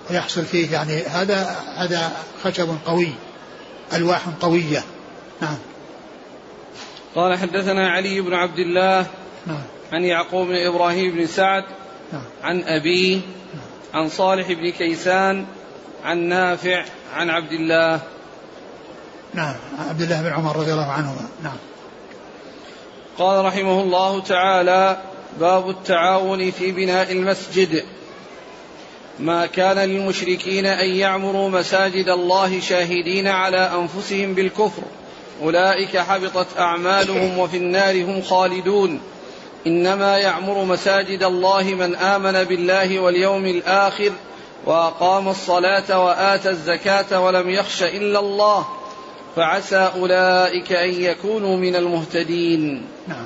ويحصل فيه يعني هذا هذا خشب قوي ألواح قوية. نعم. قال حدثنا علي بن عبد الله نعم. عن يعقوب بن إبراهيم بن سعد نعم. عن أبيه نعم عن صالح بن كيسان عن نافع عن عبد الله. نعم. عبد الله بن عمر رضي الله عنهما. نعم. قال رحمه الله تعالى باب التعاون في بناء المسجد. ما كان للمشركين أن يعمروا مساجد الله شاهدين على أنفسهم بالكفر أولئك حبطت أعمالهم وفي النار هم خالدون. إنما يعمر مساجد الله من آمن بالله واليوم الآخر وأقام الصلاة وآتى الزكاة ولم يخش إلا الله. فعسى أولئك أن يكونوا من المهتدين. نعم.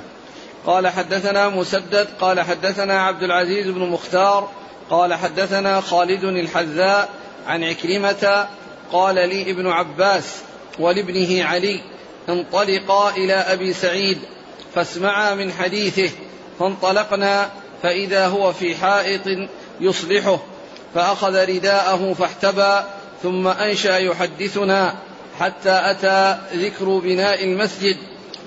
قال حدثنا مسدد قال حدثنا عبد العزيز بن مختار قال حدثنا خالد الحذاء عن عكرمة قال لي ابن عباس ولابنه علي انطلقا إلى أبي سعيد فاسمعا من حديثه فانطلقنا فإذا هو في حائط يصلحه فأخذ رداءه فاحتبى ثم أنشأ يحدثنا حتى أتى ذكر بناء المسجد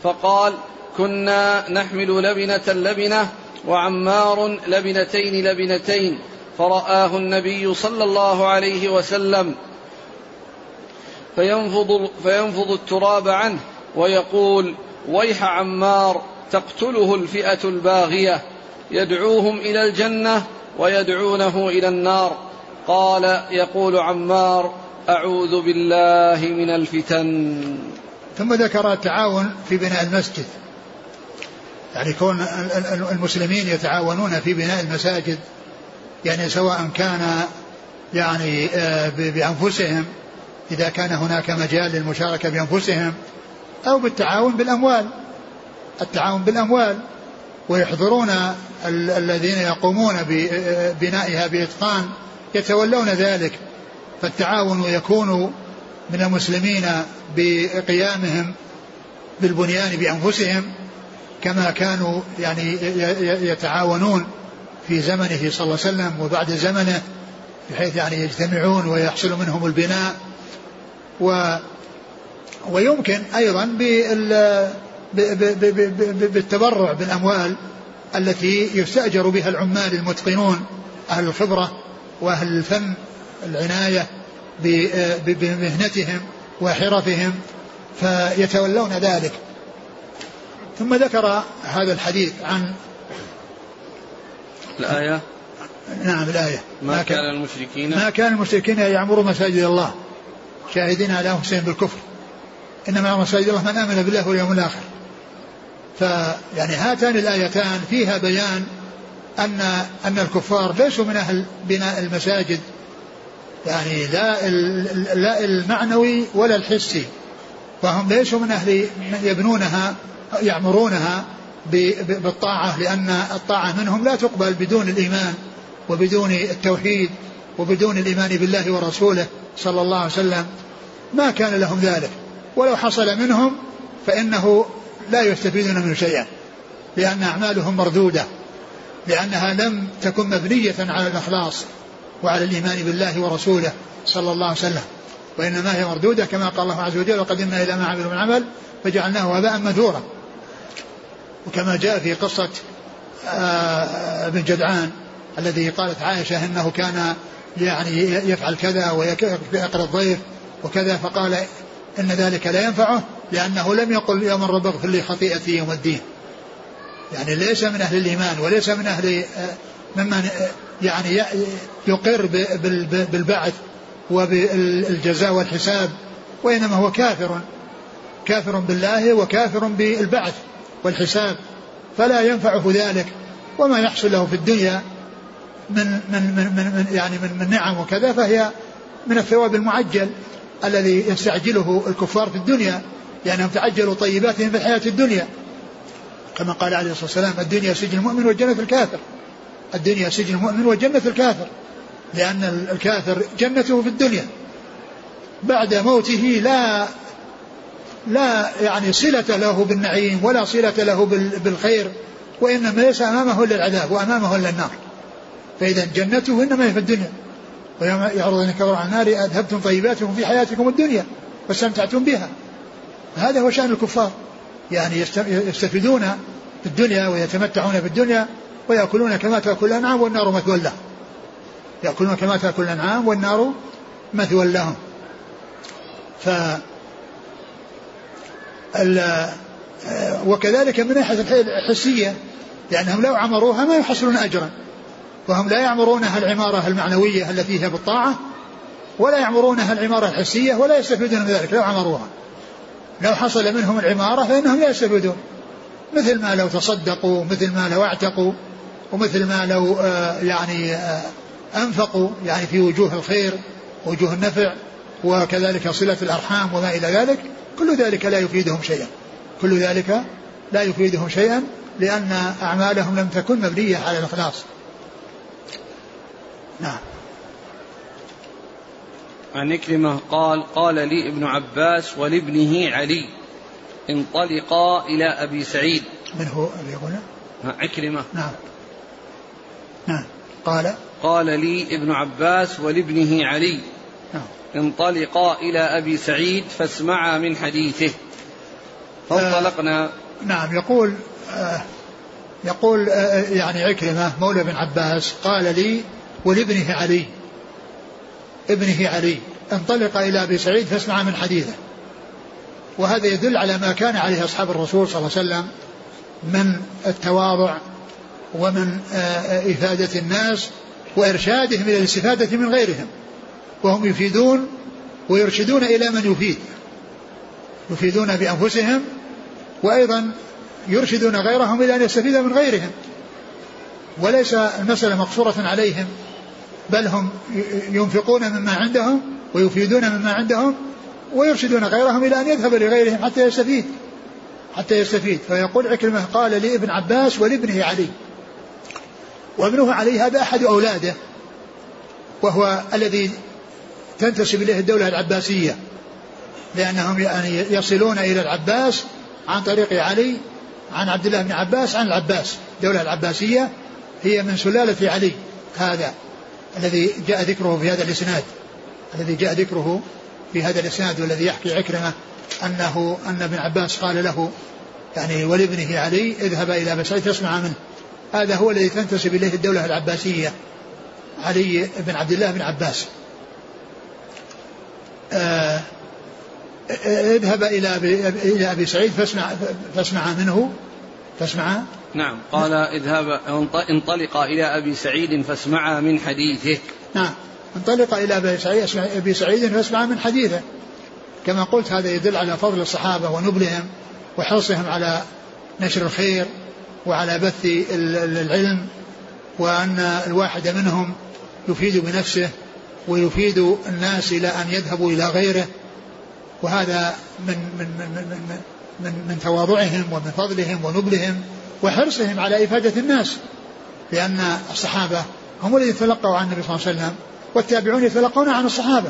فقال كنا نحمل لبنة لبنة وعمار لبنتين لبنتين. فرآه النبي صلى الله عليه وسلم. فينفض, فينفض التراب عنه ويقول ويح عمار تقتله الفئة الباغية. يدعوهم إلى الجنة ويدعونه إلى النار. قال يقول عمار أعوذ بالله من الفتن. ثم ذكر التعاون في بناء المسجد. يعني كون المسلمين يتعاونون في بناء المساجد يعني سواء كان يعني آه، بأنفسهم إذا كان هناك مجال للمشاركة بأنفسهم أو بالتعاون بالأموال. التعاون بالأموال. ويحضرون الذين يقومون ببنائها بإتقان يتولون ذلك. فالتعاون يكون من المسلمين بقيامهم بالبنيان بأنفسهم. كما كانوا يعني يتعاونون في زمنه صلى الله عليه وسلم وبعد زمنه بحيث يعني يجتمعون ويحصل منهم البناء. و ويمكن أيضا بالتبرع بالأموال التي يستأجر بها العمال المتقنون أهل الخبرة وأهل الفن العناية بمهنتهم وحرفهم فيتولون ذلك. ثم ذكر هذا الحديث عن الآية؟ نعم الآية. ما, ما كان المشركين ما كان المشركين يعمروا مساجد الله. شاهدين على أنفسهم بالكفر. إنما مساجد الله من آمن بالله واليوم الآخر. فيعني هاتان الآيتان فيها بيان أن أن الكفار ليسوا من أهل بناء المساجد. يعني لا لا المعنوي ولا الحسي. فهم ليسوا من أهل من يبنونها. يعمرونها بالطاعة لأن الطاعة منهم لا تقبل بدون الإيمان وبدون التوحيد وبدون الإيمان بالله ورسوله صلى الله عليه وسلم. ما كان لهم ذلك. ولو حصل منهم فإنه لا يستفيدون منه شيئا لأن أعمالهم مردودة لأنها لم تكن مبنية على الإخلاص وعلى الإيمان بالله ورسوله صلى الله عليه وسلم. وإنما هي مردودة كما قال الله عز وجل وقدمنا إلى ما عملوا من عمل فجعلناه هباء منثورا. وكما جاء في قصة آه، ابن جدعان الذي قالت عائشة أنه كان يعني يفعل كذا ويقر الضيف وكذا فقال إن ذلك لا ينفعه لأنه لم يقل يوم رب اغفر لي خطيئتي يوم الدين. يعني ليس من أهل الإيمان وليس من أهل آه، ممن آه، يعني يقر بالبعث وبالجزاء والحساب وإنما هو كافر كافر بالله وكافر بالبعث. والحساب فلا ينفعه ذلك وما يحصل له في الدنيا من من من, من يعني من, من نعم وكذا فهي من الثواب المعجل الذي يستعجله الكفار في الدنيا لأنهم تعجلوا طيباتهم في الحياة الدنيا. كما قال عليه الصلاة والسلام الدنيا سجن المؤمن والجنة الكافر. الدنيا سجن المؤمن والجنة الكافر لأن الكافر جنته في الدنيا. بعد موته لا لا يعني صلة له بالنعيم ولا صلة له بالخير وإنما ليس أمامه إلا العذاب وأمامه إلا النار. فإذا جنته إنما هي في الدنيا. ويوم يعرض كفروا عن النار أذهبتم طيباتكم في حياتكم الدنيا واستمتعتم بها. هذا هو شأن الكفار. يعني يستفيدون في الدنيا ويتمتعون في الدنيا ويأكلون كما تأكل الأنعام والنار مثوى لهم يأكلون كما تأكل الأنعام والنار مثوى لهم. ف وكذلك من ناحية الحسية لأنهم لو عمروها ما يحصلون أجرا. وهم لا يعمرونها العمارة المعنوية التي هي بالطاعة ولا يعمرونها العمارة الحسية ولا يستفيدون من ذلك لو عمروها. لو حصل منهم العمارة فإنهم لا يستفيدون. مثل ما لو تصدقوا مثل ما لو اعتقوا ومثل ما لو آه، يعني آه، أنفقوا يعني في وجوه الخير وجوه النفع وكذلك صلة الأرحام وما إلى ذلك. كل ذلك لا يفيدهم شيئا. كل ذلك لا يفيدهم شيئا لأن أعمالهم لم تكن مبنية على الإخلاص. نعم. عن إكرمة قال قال لي ابن عباس ولابنه علي انطلقا إلى أبي سعيد. من هو اللي يقول عكرمة نعم. نعم. قال؟ قال لي ابن عباس ولابنه علي. نعم. انطلقا إلى أبي سعيد فاسمعا من حديثه. فانطلقنا. آه نعم يقول آه يقول آه يعني عكرمة مولى بن عباس قال لي ولابنه علي. ابنه علي. انطلق إلى أبي سعيد فاسمع من حديثه. وهذا يدل على ما كان عليه أصحاب الرسول صلى الله عليه وسلم من التواضع ومن آه، إفادة الناس وإرشادهم إلى الاستفادة من غيرهم. وهم يفيدون ويرشدون إلى من يفيد. يفيدون بأنفسهم وأيضا يرشدون غيرهم إلى أن يستفيد من غيرهم. وليس المسألة مقصورة عليهم بل هم ينفقون مما عندهم ويفيدون مما عندهم ويرشدون غيرهم إلى أن يذهب لغيرهم حتى يستفيد. حتى يستفيد. فيقول عكرمة قال لابن عباس ولابنه علي. وابنه علي هذا أحد أولاده وهو الذي تنتسب إليه الدولة العباسية لأنهم يعني يصلون إلى العباس عن طريق علي عن عبد الله بن عباس عن العباس. الدولة العباسية هي من سلالة علي هذا الذي جاء ذكره في هذا الإسناد. الذي جاء ذكره في هذا الإسناد والذي يحكي عكرمة أنه أن ابن عباس قال له يعني ولابنه علي اذهب إلى مسعود تسمع منه. هذا هو الذي تنتسب إليه الدولة العباسية علي بن عبد الله بن عباس. آه اذهب إلى إلى أبي سعيد فاسمع فاسمع منه فاسمع. نعم قال اذهب انطلق إلى أبي سعيد فاسمع من حديثه. نعم انطلق إلى أبي سعيد, أبي سعيد فاسمع من حديثه. كما قلت هذا يدل على فضل الصحابة ونبلهم وحرصهم على نشر الخير وعلى بث العلم وأن الواحد منهم يفيد بنفسه ويفيد الناس إلى أن يذهبوا إلى غيره. وهذا من من من من من, من, تواضعهم ومن فضلهم ونبلهم وحرصهم على إفادة الناس. لأن الصحابة هم الذين تلقوا عن النبي صلى الله عليه وسلم والتابعون يتلقون عن الصحابة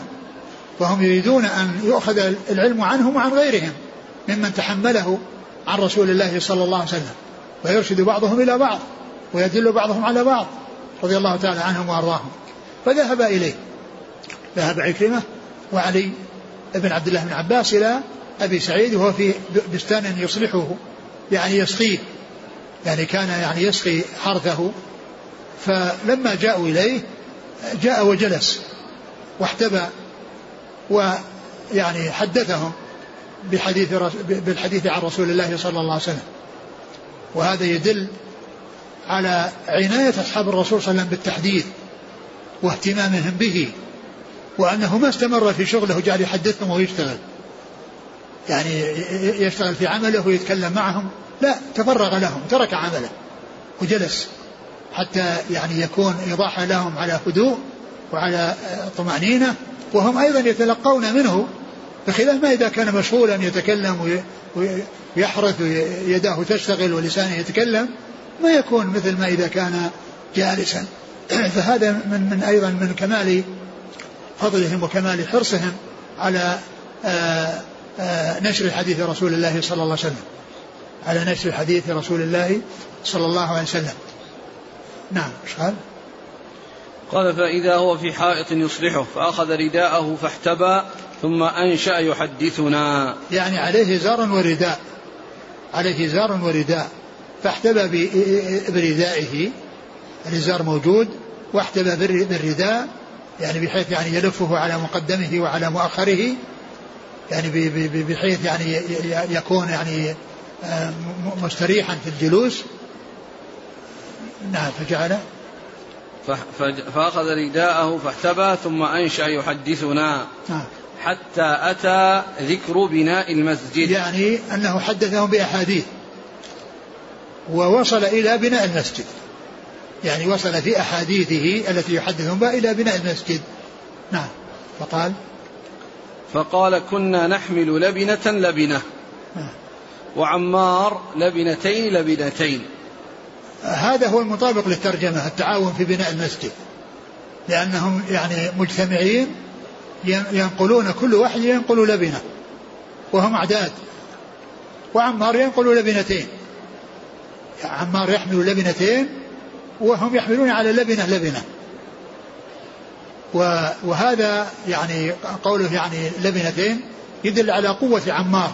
فهم يريدون أن يؤخذ العلم عنهم وعن غيرهم ممن تحمله عن رسول الله صلى الله عليه وسلم ويرشد بعضهم إلى بعض ويدل بعضهم على بعض رضي الله تعالى عنهم وأرضاهم. فذهب إليه. ذهب عكرمة وعلي بن عبد الله بن عباس إلى أبي سعيد وهو في بستان يصلحه يعني يسقيه يعني كان يعني يسقي حرثه. فلما جاءوا إليه جاء وجلس واحتبى ويعني حدثهم بحديث بالحديث عن رسول الله صلى الله عليه وسلم. وهذا يدل على عناية أصحاب الرسول صلى الله عليه وسلم بالتحديث واهتمامهم به. وأنه ما استمر في شغله وجعل يحدثهم ويشتغل. يعني يشتغل في عمله ويتكلم معهم. لا تفرغ لهم ترك عمله وجلس حتى يعني يكون إيضاحا لهم على هدوء وعلى طمأنينة. وهم أيضا يتلقون منه بخلاف ما إذا كان مشغولا يتكلم ويحرث ويداه تشتغل ولسانه يتكلم ما يكون مثل ما إذا كان جالسا. فهذا من, من أيضا من كمال فضلهم وكمال حرصهم على آآ آآ نشر حديث رسول الله صلى الله عليه وسلم. على نشر حديث رسول الله صلى الله عليه وسلم. نعم إيش قال؟ قال فإذا هو في حائط يصلحه فأخذ رداءه فاحتبى ثم أنشأ يحدثنا. يعني عليه زار ورداء. عليه زار ورداء. فاحتبى بردائه. الإزار موجود واحتبى بالرداء يعني بحيث يعني يلفه على مقدمه وعلى مؤخره يعني بحيث يعني يكون يعني آه، مستريحا في الجلوس. نعم فجعل فأخذ رداءه فاحتبى ثم أنشأ يحدثنا نعم. حتى أتى ذكر بناء المسجد. يعني أنه حدثهم بأحاديث ووصل إلى بناء المسجد. يعني وصل في أحاديثه التي يحدثهم بها إلى بناء المسجد. نعم. فقال؟ فقال كنا نحمل لبنة لبنة. نعم. وعمار لبنتين لبنتين. هذا هو المطابق للترجمة التعاون في بناء المسجد. لأنهم يعني مجتمعين ينقلون كل واحد ينقل لبنة وهم أعداد. وعمار ينقل لبنتين. عمار يحمل لبنتين وهم يحملون على لبنة لبنة. وهذا يعني قوله يعني لبنتين يدل على قوة عمار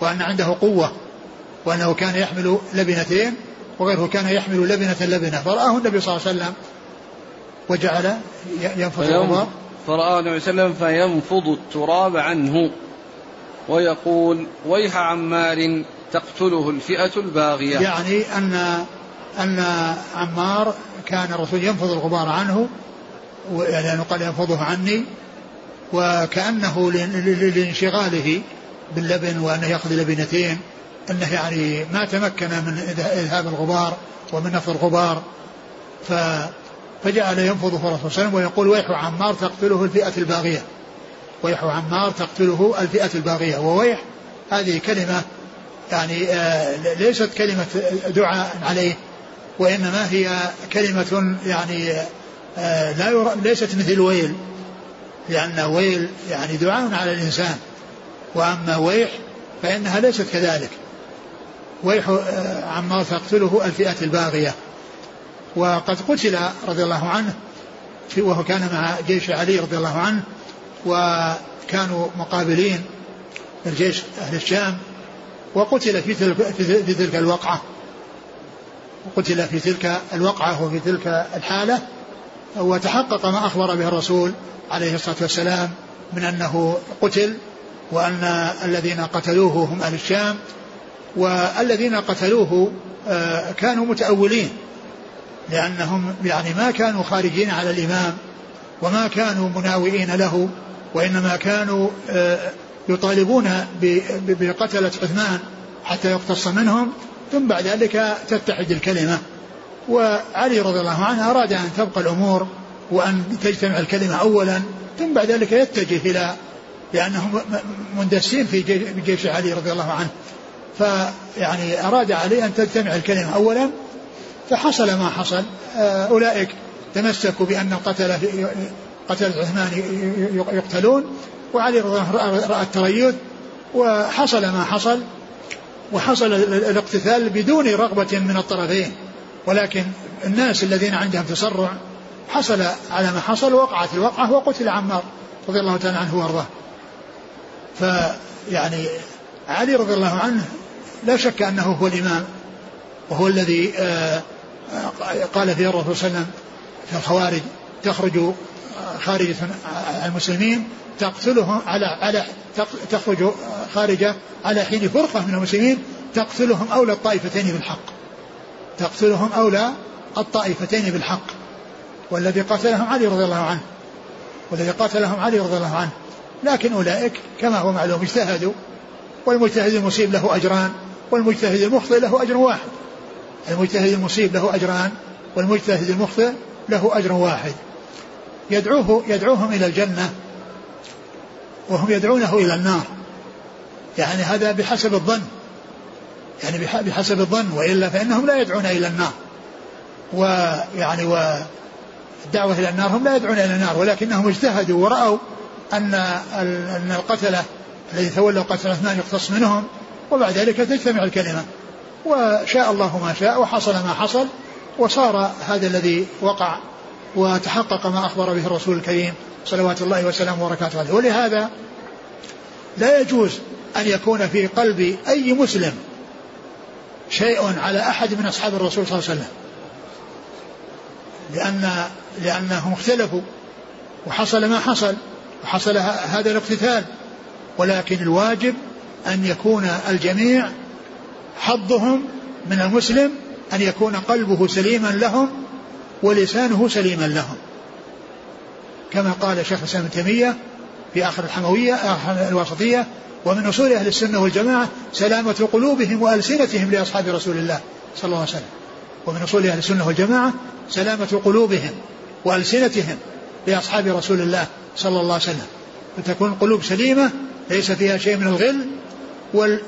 وأن عنده قوة وأنه كان يحمل لبنتين وغيره كان يحمل لبنة لبنة. فرآه النبي صلى الله عليه وسلم وجعل ينفض فرآه النبي صلى الله عليه وسلم فينفض التراب عنه ويقول ويح عمار تقتله الفئة الباغية. يعني أن أن عمار كان الرسول ينفض الغبار عنه لأنه قال ينفضه عني وكأنه لانشغاله باللبن وأنه يأخذ لبنتين أنه يعني ما تمكن من إذهاب الغبار ومن نفض الغبار. ف فجعل ينفضه الرسول صلى الله عليه وسلم ويقول ويح عمار تقتله الفئة الباغية ويح عمار تقتله الفئة الباغية. وويح هذه كلمة يعني آه، ليست كلمة دعاء عليه وإنما هي كلمة يعني آه، لا يرى ليست مثل ويل لأن ويل يعني دعاء على الإنسان وأما ويح فإنها ليست كذلك. ويح آه، عمار تقتله الفئة الباغية. وقد قتل رضي الله عنه وهو كان مع جيش علي رضي الله عنه وكانوا مقابلين الجيش أهل الشام وقتل في تلك, في تلك الوقعة. وقتل في تلك الوقعة وفي تلك الحالة وتحقق ما أخبر به الرسول عليه الصلاة والسلام من أنه قتل وأن الذين قتلوه هم أهل الشام والذين قتلوه آه، كانوا متأولين لأنهم يعني ما كانوا خارجين على الإمام وما كانوا مناوئين له وإنما كانوا آه، يطالبون بقتلة عثمان حتى يقتص منهم ثم بعد ذلك تتحد الكلمة. وعلي رضي الله عنه أراد أن تبقى الأمور وأن تجتمع الكلمة أولا ثم بعد ذلك يتجه إلى لأنهم مندسين في جيش علي رضي الله عنه. فيعني أراد علي أن تجتمع الكلمة أولا فحصل ما حصل. آه، أولئك تمسكوا بأن القتل قتل عثمان يقتلون. وعلي رضي الله عنه رأى التريث وحصل ما حصل. وحصل الاقتتال بدون رغبة من الطرفين. ولكن الناس الذين عندهم تسرع حصل على ما حصل وقعت الوقعة وقتل عمار رضي الله تعالى عنه وأرضاه. فيعني علي رضي الله عنه لا شك أنه هو الإمام وهو الذي آه، قال فيه الرسول صلى الله عليه وسلم في الخوارج تخرج خارجة المسلمين تقتلهم على على تخرج خارجة على حين فرقة من المسلمين تقتلهم أولى الطائفتين بالحق. تقتلهم أولى الطائفتين بالحق. والذي قتلهم علي رضي الله عنه. والذي قاتلهم علي رضي الله عنه. لكن أولئك كما هو معلوم اجتهدوا. والمجتهد المصيب له أجران. والمجتهد المخطئ له أجر واحد. المجتهد المصيب له أجران. والمجتهد المخطئ له أجر واحد. يدعوه يدعوهم إلى الجنة وهم يدعونه إلى النار. يعني هذا بحسب الظن. يعني بحسب الظن وإلا فإنهم لا يدعون إلى النار. ويعني والدعوة إلى النار هم لا يدعون إلى النار ولكنهم اجتهدوا ورأوا أن أن القتلة الذي تولوا قتل عثمان يقتص منهم وبعد ذلك تجتمع الكلمة. وشاء الله ما شاء وحصل ما حصل وصار هذا الذي وقع وتحقق ما أخبر به الرسول الكريم صلوات الله وسلامه وبركاته عليه. ولهذا لا يجوز أن يكون في قلب أي مسلم شيء على أحد من أصحاب الرسول صلى الله عليه وسلم. لأن لأنهم اختلفوا وحصل ما حصل وحصل هذا الاقتتال. ولكن الواجب أن يكون الجميع حظهم من المسلم أن يكون قلبه سليما لهم ولسانه سليما لهم. كما قال شيخ الإسلام ابن تيمية في آخر الحموية آخر الوسطية ومن أصول أهل السنة والجماعة سلامة قلوبهم وألسنتهم لأصحاب رسول الله صلى الله عليه وسلم. ومن أصول أهل السنة والجماعة سلامة قلوبهم وألسنتهم لأصحاب رسول الله صلى الله عليه وسلم. فتكون القلوب سليمة ليس فيها شيء من الغل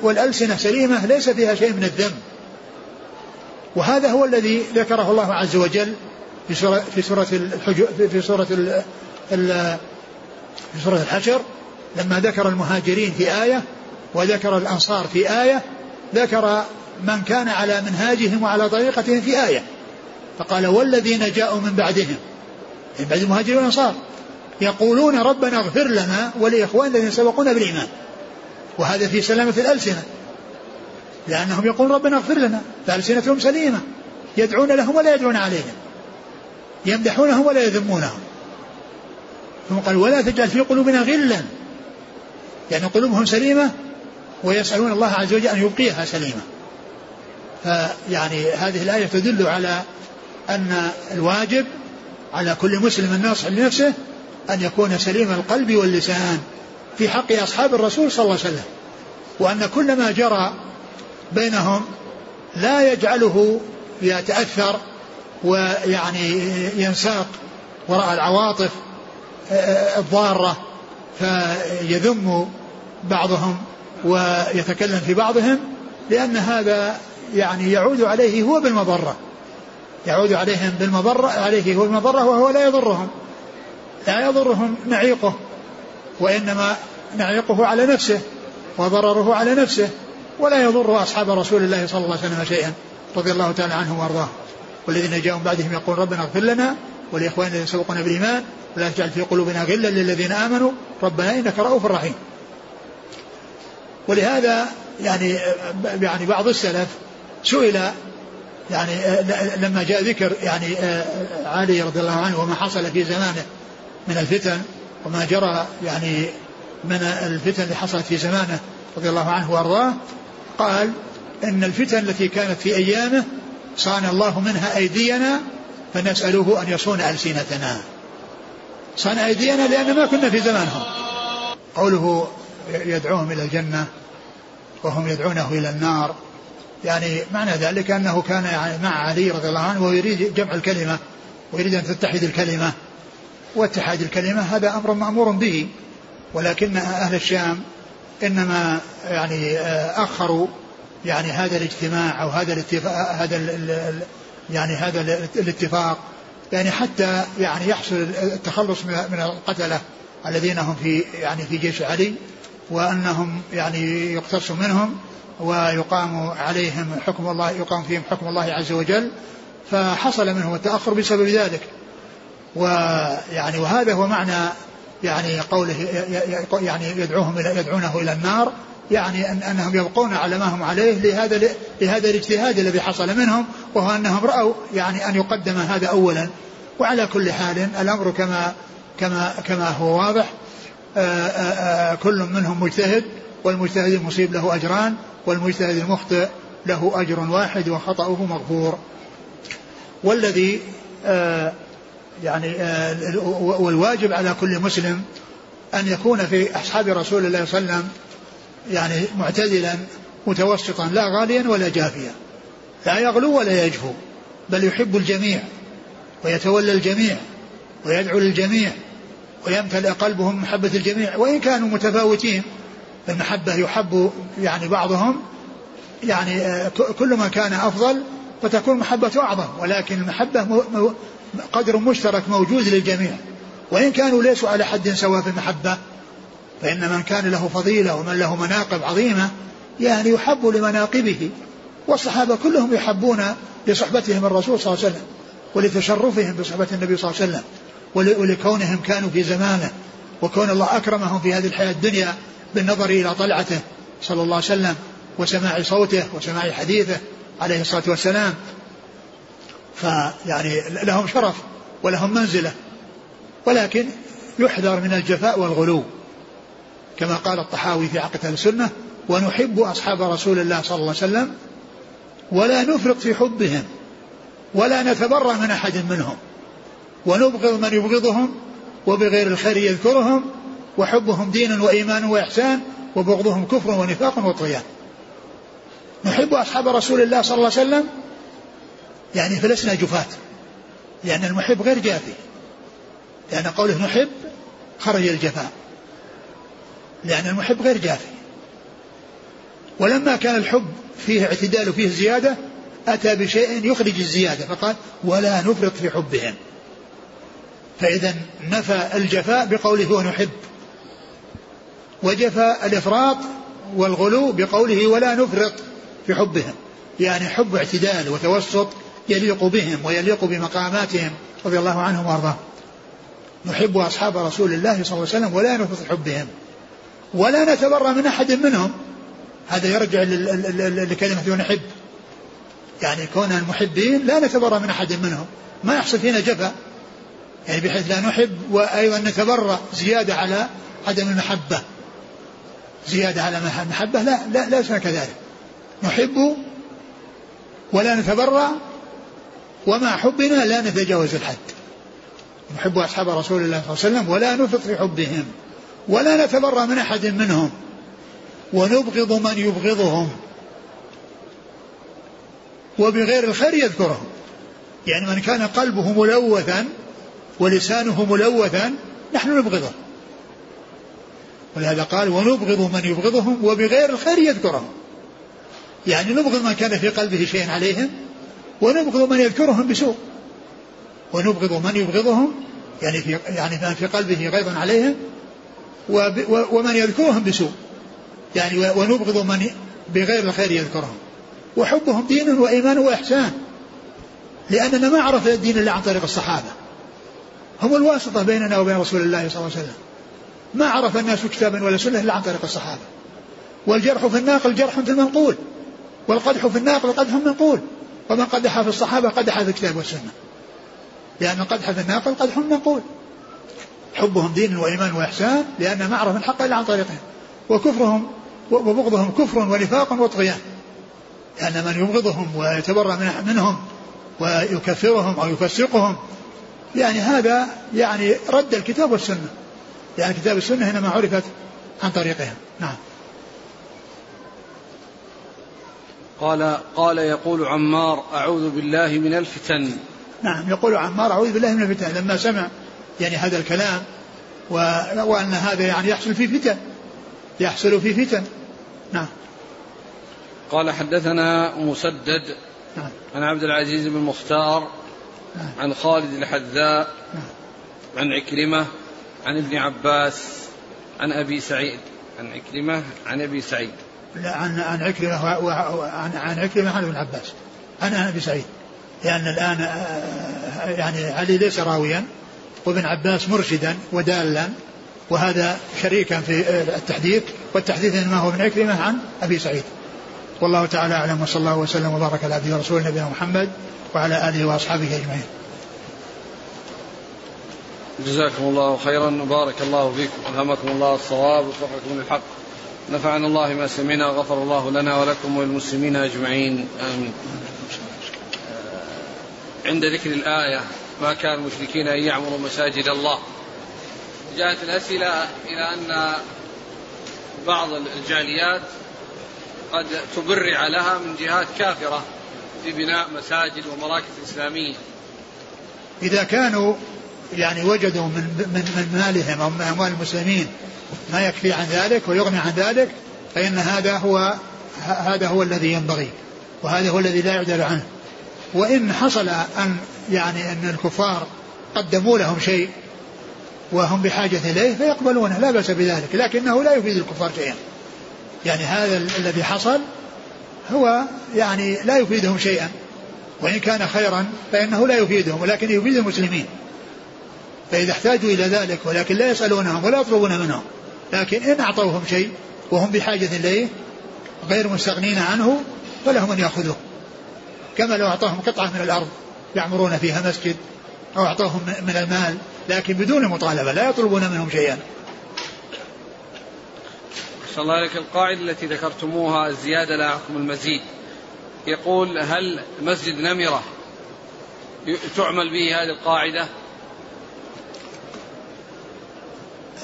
والألسنة سليمة ليس فيها شيء من الذم. وهذا هو الذي ذكره الله عز وجل في سورة في سورة في سورة في سورة الحشر لما ذكر المهاجرين في آية وذكر الأنصار في آية ذكر من كان على منهاجهم وعلى طريقتهم في آية. فقال والذين جاءوا من بعدهم من بعد المهاجرين والأنصار يقولون ربنا اغفر لنا ولإخواننا الذين سبقونا بالإيمان. وهذا في سلامة الألسنة لأنهم يقولون ربنا اغفر لنا فألسنتهم سليمة يدعون لهم ولا يدعون عليهم. يمدحونهم ولا يذمونهم. ثم قال ولا تجعل في قلوبنا غلا. يعني قلوبهم سليمة ويسألون الله عز وجل أن يبقيها سليمة. فيعني هذه الآية تدل على أن الواجب على كل مسلم ناصح لنفسه أن يكون سليم القلب واللسان في حق أصحاب الرسول صلى الله عليه وسلم. وأن كل ما جرى بينهم لا يجعله يتأثر ويعني ينساق وراء العواطف الضارة فيذم بعضهم ويتكلم في بعضهم لأن هذا يعني يعود عليه هو بالمضرة. يعود عليهم بالمضرة عليه هو بالمضرة وهو لا يضرهم. لا يضرهم نعيقه وإنما نعيقه على نفسه وضرره على نفسه ولا يضر أصحاب رسول الله صلى الله عليه وسلم شيئا رضي الله تعالى عنهم وأرضاهم. والذين جاءوا بعدهم يقول ربنا اغفر لنا ولإخواننا الذين سبقونا بالإيمان ولا تجعل في قلوبنا غلا للذين آمنوا. ربنا إنك رؤوف رحيم. ولهذا يعني يعني بعض السلف سئل يعني لما جاء ذكر يعني علي رضي الله عنه وما حصل في زمانه من الفتن وما جرى يعني من الفتن اللي حصلت في زمانه رضي الله عنه وأرضاه قال إن الفتن التي كانت في أيامه صان الله منها أيدينا فنسأله أن يصون ألسنتنا. صان أيدينا لأن ما كنا في زمانهم. قوله يدعوهم إلى الجنة وهم يدعونه إلى النار يعني معنى ذلك أنه كان يعني مع علي رضي الله عنه ويريد جمع الكلمة ويريد أن تتحد الكلمة واتحاد الكلمة هذا أمر مأمور به ولكن أهل الشام إنما يعني أخروا يعني هذا الاجتماع أو هذا الاتفاق هذا ال يعني هذا الاتفاق يعني حتى يعني يحصل التخلص من القتلة الذين هم في يعني في جيش علي وأنهم يعني يقتص منهم ويقام عليهم حكم الله يقام فيهم حكم الله عز وجل فحصل منهم التأخر بسبب ذلك. ويعني وهذا هو معنى يعني قوله يعني يدعوهم يدعونه إلى النار يعني أن أنهم يبقون على ما هم عليه لهذا لهذا الاجتهاد الذي حصل منهم وهو أنهم رأوا يعني أن يقدم هذا اولا. وعلى كل حال الأمر كما كما كما هو واضح. آآ آآ كل منهم مجتهد والمجتهد المصيب له أجران والمجتهد المخطئ له أجر واحد وخطأه مغفور. والذي يعني والواجب على كل مسلم أن يكون في أصحاب رسول الله صلى الله عليه وسلم يعني معتدلا متوسطا لا غاليا ولا جافيا. لا يغلو ولا يجفو بل يحب الجميع ويتولى الجميع ويدعو للجميع ويمتلئ قلبه من محبة الجميع. وإن كانوا متفاوتين المحبة يحب يعني بعضهم يعني كل ما كان أفضل فتكون محبة أعظم. ولكن المحبة قدر مشترك موجود للجميع. وإن كانوا ليسوا على حد سواء في المحبة فإن من كان له فضيلة ومن له مناقب عظيمة يعني يحب لمناقبه. والصحابة كلهم يحبون لصحبتهم الرسول صلى الله عليه وسلم ولتشرفهم بصحبة النبي صلى الله عليه وسلم ولكونهم كانوا في زمانه. وكون الله أكرمهم في هذه الحياة الدنيا بالنظر إلى طلعته صلى الله عليه وسلم وسماع صوته وسماع حديثه عليه الصلاة والسلام. فيعني لهم شرف ولهم منزلة ولكن يحذر من الجفاء والغلو. كما قال الطحاوي في عقيدة السنة ونحب أصحاب رسول الله صلى الله عليه وسلم ولا نفرط في حبهم ولا نتبرأ من أحد منهم ونبغض من يبغضهم وبغير الخير يذكرهم وحبهم دين وإيمان وإحسان وبغضهم كفر ونفاق وطغيان. نحب أصحاب رسول الله صلى الله عليه وسلم يعني فلسنا جفاة لأن المحب غير جافي لأن قوله نحب خرج الجفاء. لأن المحب غير جافي. ولما كان الحب فيه اعتدال وفيه زيادة أتى بشيء يخرج الزيادة فقال ولا نفرط في حبهم. فإذا نفى الجفاء بقوله ونحب وجفى الإفراط والغلو بقوله ولا نفرط في حبهم يعني حب اعتدال وتوسط يليق بهم ويليق بمقاماتهم رضي الله عنهم وأرضاهم. نحب أصحاب رسول الله صلى الله عليه وسلم ولا نفرط حبهم. ولا نتبرأ من أحد منهم. هذا يرجع لكلمة نحب يعني كون المحبين لا نتبرأ من أحد منهم. ما يحصل فينا جفا. يعني بحيث لا نحب وأيضا نتبرأ زيادة على عدم المحبة. زيادة على المحبة لا لا ليس كذلك. نحب ولا نتبرأ ومع حبنا لا نتجاوز الحد. نحب أصحاب رسول الله صلى الله عليه وسلم ولا نفط في حبهم. ولا نتبرأ من أحد منهم ونبغض من يبغضهم وبغير الخير يذكرهم. يعني من كان قلبه ملوثا ولسانه ملوثا نحن نبغضه. ولهذا قال ونبغض من يبغضهم وبغير الخير يذكرهم. يعني نبغض من كان في قلبه شيء عليهم ونبغض من يذكرهم بسوء. ونبغض من يبغضهم يعني في يعني من في قلبه غيظ عليهم ومن يذكرهم بسوء. يعني ونبغض من بغير الخير يذكرهم. وحبهم دين وإيمان وإحسان لأننا ما عرفنا الدين إلا عن طريق الصحابة. هم الواسطة بيننا وبين رسول الله صلى الله عليه وسلم. ما عرف الناس كتابا ولا سنة إلا عن طريق الصحابة. والجرح في الناقل جرح في المنقول. والقدح في الناقل قدح منقول. ومن قدح في الصحابة قدح في الكتاب والسنة. لأن القدح في الناقل قدح منقول. حبهم دين وإيمان وإحسان لأن ما عرف الحق إلا عن طريقهم. وكفرهم وبغضهم كفر ونفاق وطغيان. لأن من يبغضهم ويتبرأ منهم ويكفرهم أو يفسقهم يعني هذا يعني رد الكتاب والسنة. يعني كتاب السنة إنما عرفت عن طريقهم. نعم. قال قال يقول عمار أعوذ بالله من الفتن. نعم يقول عمار أعوذ بالله من الفتن. لما سمع يعني هذا الكلام وأن هذا يعني يحصل في فتن. يحصل في فتن. نعم. قال حدثنا مسدد نعم. عن عبد العزيز بن مختار نعم. عن خالد الحذاء نعم. عن عكرمة عن ابن عباس عن أبي سعيد. عن عكرمة عن أبي سعيد. لا عن عن عكرمة عن عن عكرمة عن ابن عباس. عن أبي سعيد. لأن الآن آه، يعني علي ليس راويا. وابن عباس مرشدا ودالا وهذا شريكا في آه، التحديث والتحديث إنما هو من عكرمة عن أبي سعيد. والله تعالى أعلم وصلى الله وسلم وبارك على عبده ورسوله نبينا محمد وعلى آله وأصحابه أجمعين. جزاكم الله خيرا وبارك الله فيكم ألهمكم الله الصواب ووفقكم للحق. نفعنا الله ما سمعنا غفر الله لنا ولكم وللمسلمين أجمعين آمين. عند ذكر الآية ما كان المشركين أن يعمروا مساجد الله. جاءت الأسئلة إلى أن بعض الجاليات قد تبرع لها من جهات كافرة في بناء مساجد ومراكز إسلامية إذا كانوا يعني وجدوا من, من, من مالهم أو من أموال المسلمين ما يكفي عن ذلك ويغني عن ذلك فإن هذا هو هذا هو الذي ينبغي وهذا هو الذي لا يعدل عنه وإن حصل أن يعني أن الكفار قدموا لهم شيء وهم بحاجة إليه فيقبلونه لا بأس بذلك لكنه لا يفيد الكفار شيئا. يعني هذا الذي حصل هو يعني لا يفيدهم شيئا وإن كان خيرا فإنه لا يفيدهم ولكن يفيد المسلمين. فإذا احتاجوا إلى ذلك ولكن لا يسألونهم ولا يطلبون منهم لكن إن أعطوهم شيء وهم بحاجة إليه غير مستغنين عنه فلهم أن يأخذوه. كما لو أعطاهم قطعة من الأرض يعمرون فيها مسجد أو أعطوهم من المال لكن بدون مطالبة لا يطلبون منهم شيئا. صلى الله عليك. القاعدة التي ذكرتموها الزيادة لا حكم المزيد. يقول هل مسجد نمرة تعمل به هذه القاعدة؟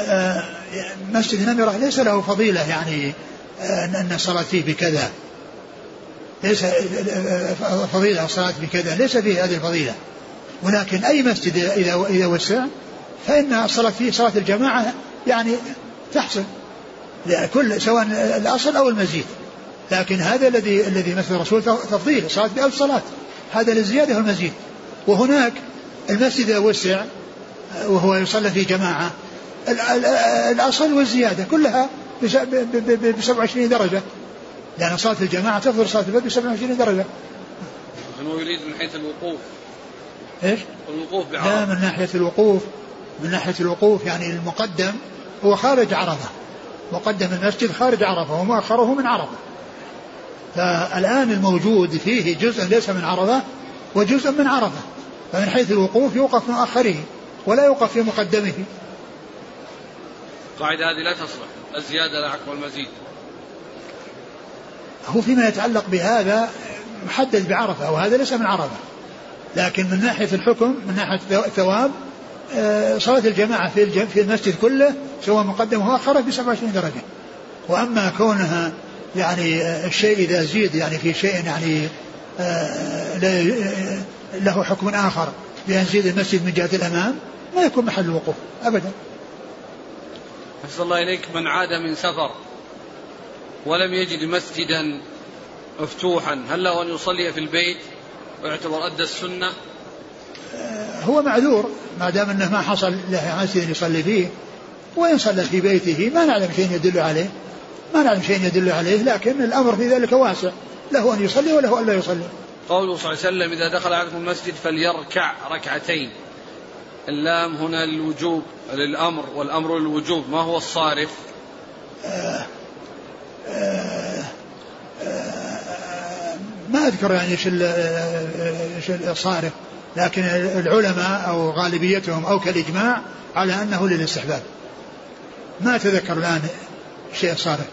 آه، مسجد نمرة ليس له فضيلة يعني آه، أن الصلاة فيه بكذا. ليس فضيلة الصلاة بكذا. ليس فيه هذه الفضيلة. ولكن أي مسجد إذا إذا وسع فإن الصلاة فيه صلاة الجماعة يعني تحصل كل سواء الأصل أو المزيد. لكن هذا الذي الذي مثل الرسول تفضيل الصلاة بألف صلاة. هذا للزيادة والمزيد وهناك المسجد إذا وسع وهو يصلى في جماعة الأصل والزيادة كلها ب 27 درجة. لأن صلاة الجماعة تفضل صلاة البيت ب 27 درجة. هو يريد من حيث الوقوف. إيش؟ الوقوف بعرفة. لا من ناحية الوقوف من ناحية الوقوف يعني المقدم هو خارج عرفة. مقدم المسجد خارج عرفة ومؤخره من عرفة. فالآن الموجود فيه جزء ليس من عرفة وجزء من عرفة. فمن حيث الوقوف يوقف مؤخره ولا يوقف في مقدمه. القاعدة هذه لا تصلح. الزيادة لا المزيد. هو فيما يتعلق بهذا محدد بعرفة وهذا ليس من عرفة. لكن من ناحية الحكم من ناحية الثواب آه، صلاة الجماعة في في المسجد كله سواء مقدم مؤخرة ب 27 درجة. وأما كونها يعني آه، الشيء إذا زيد يعني في شيء يعني آه، له حكم آخر بأن زيد المسجد من جهة الأمام ما يكون محل الوقوف أبدا. أحسن الله إليك من عاد من سفر. ولم يجد مسجدا مفتوحا هل له أن يصلي في البيت ويعتبر أدى السنة هو معذور ما دام أنه ما حصل له مسجد يصلي فيه وإن صلى في بيته ما نعلم شيء يدل عليه ما نعلم شيء يدل عليه لكن الأمر في ذلك واسع له أن يصلي وله أن لا يصلي. قوله صلى الله عليه وسلم إذا دخل أحدكم المسجد فليركع ركعتين. اللام هنا للوجوب للأمر والأمر للوجوب ما هو الصارف؟ آه آه آه ما أذكر يعني إيش الصارف لكن العلماء أو غالبيتهم أو كالإجماع على أنه للاستحباب. ما أتذكر الآن شيء صارف.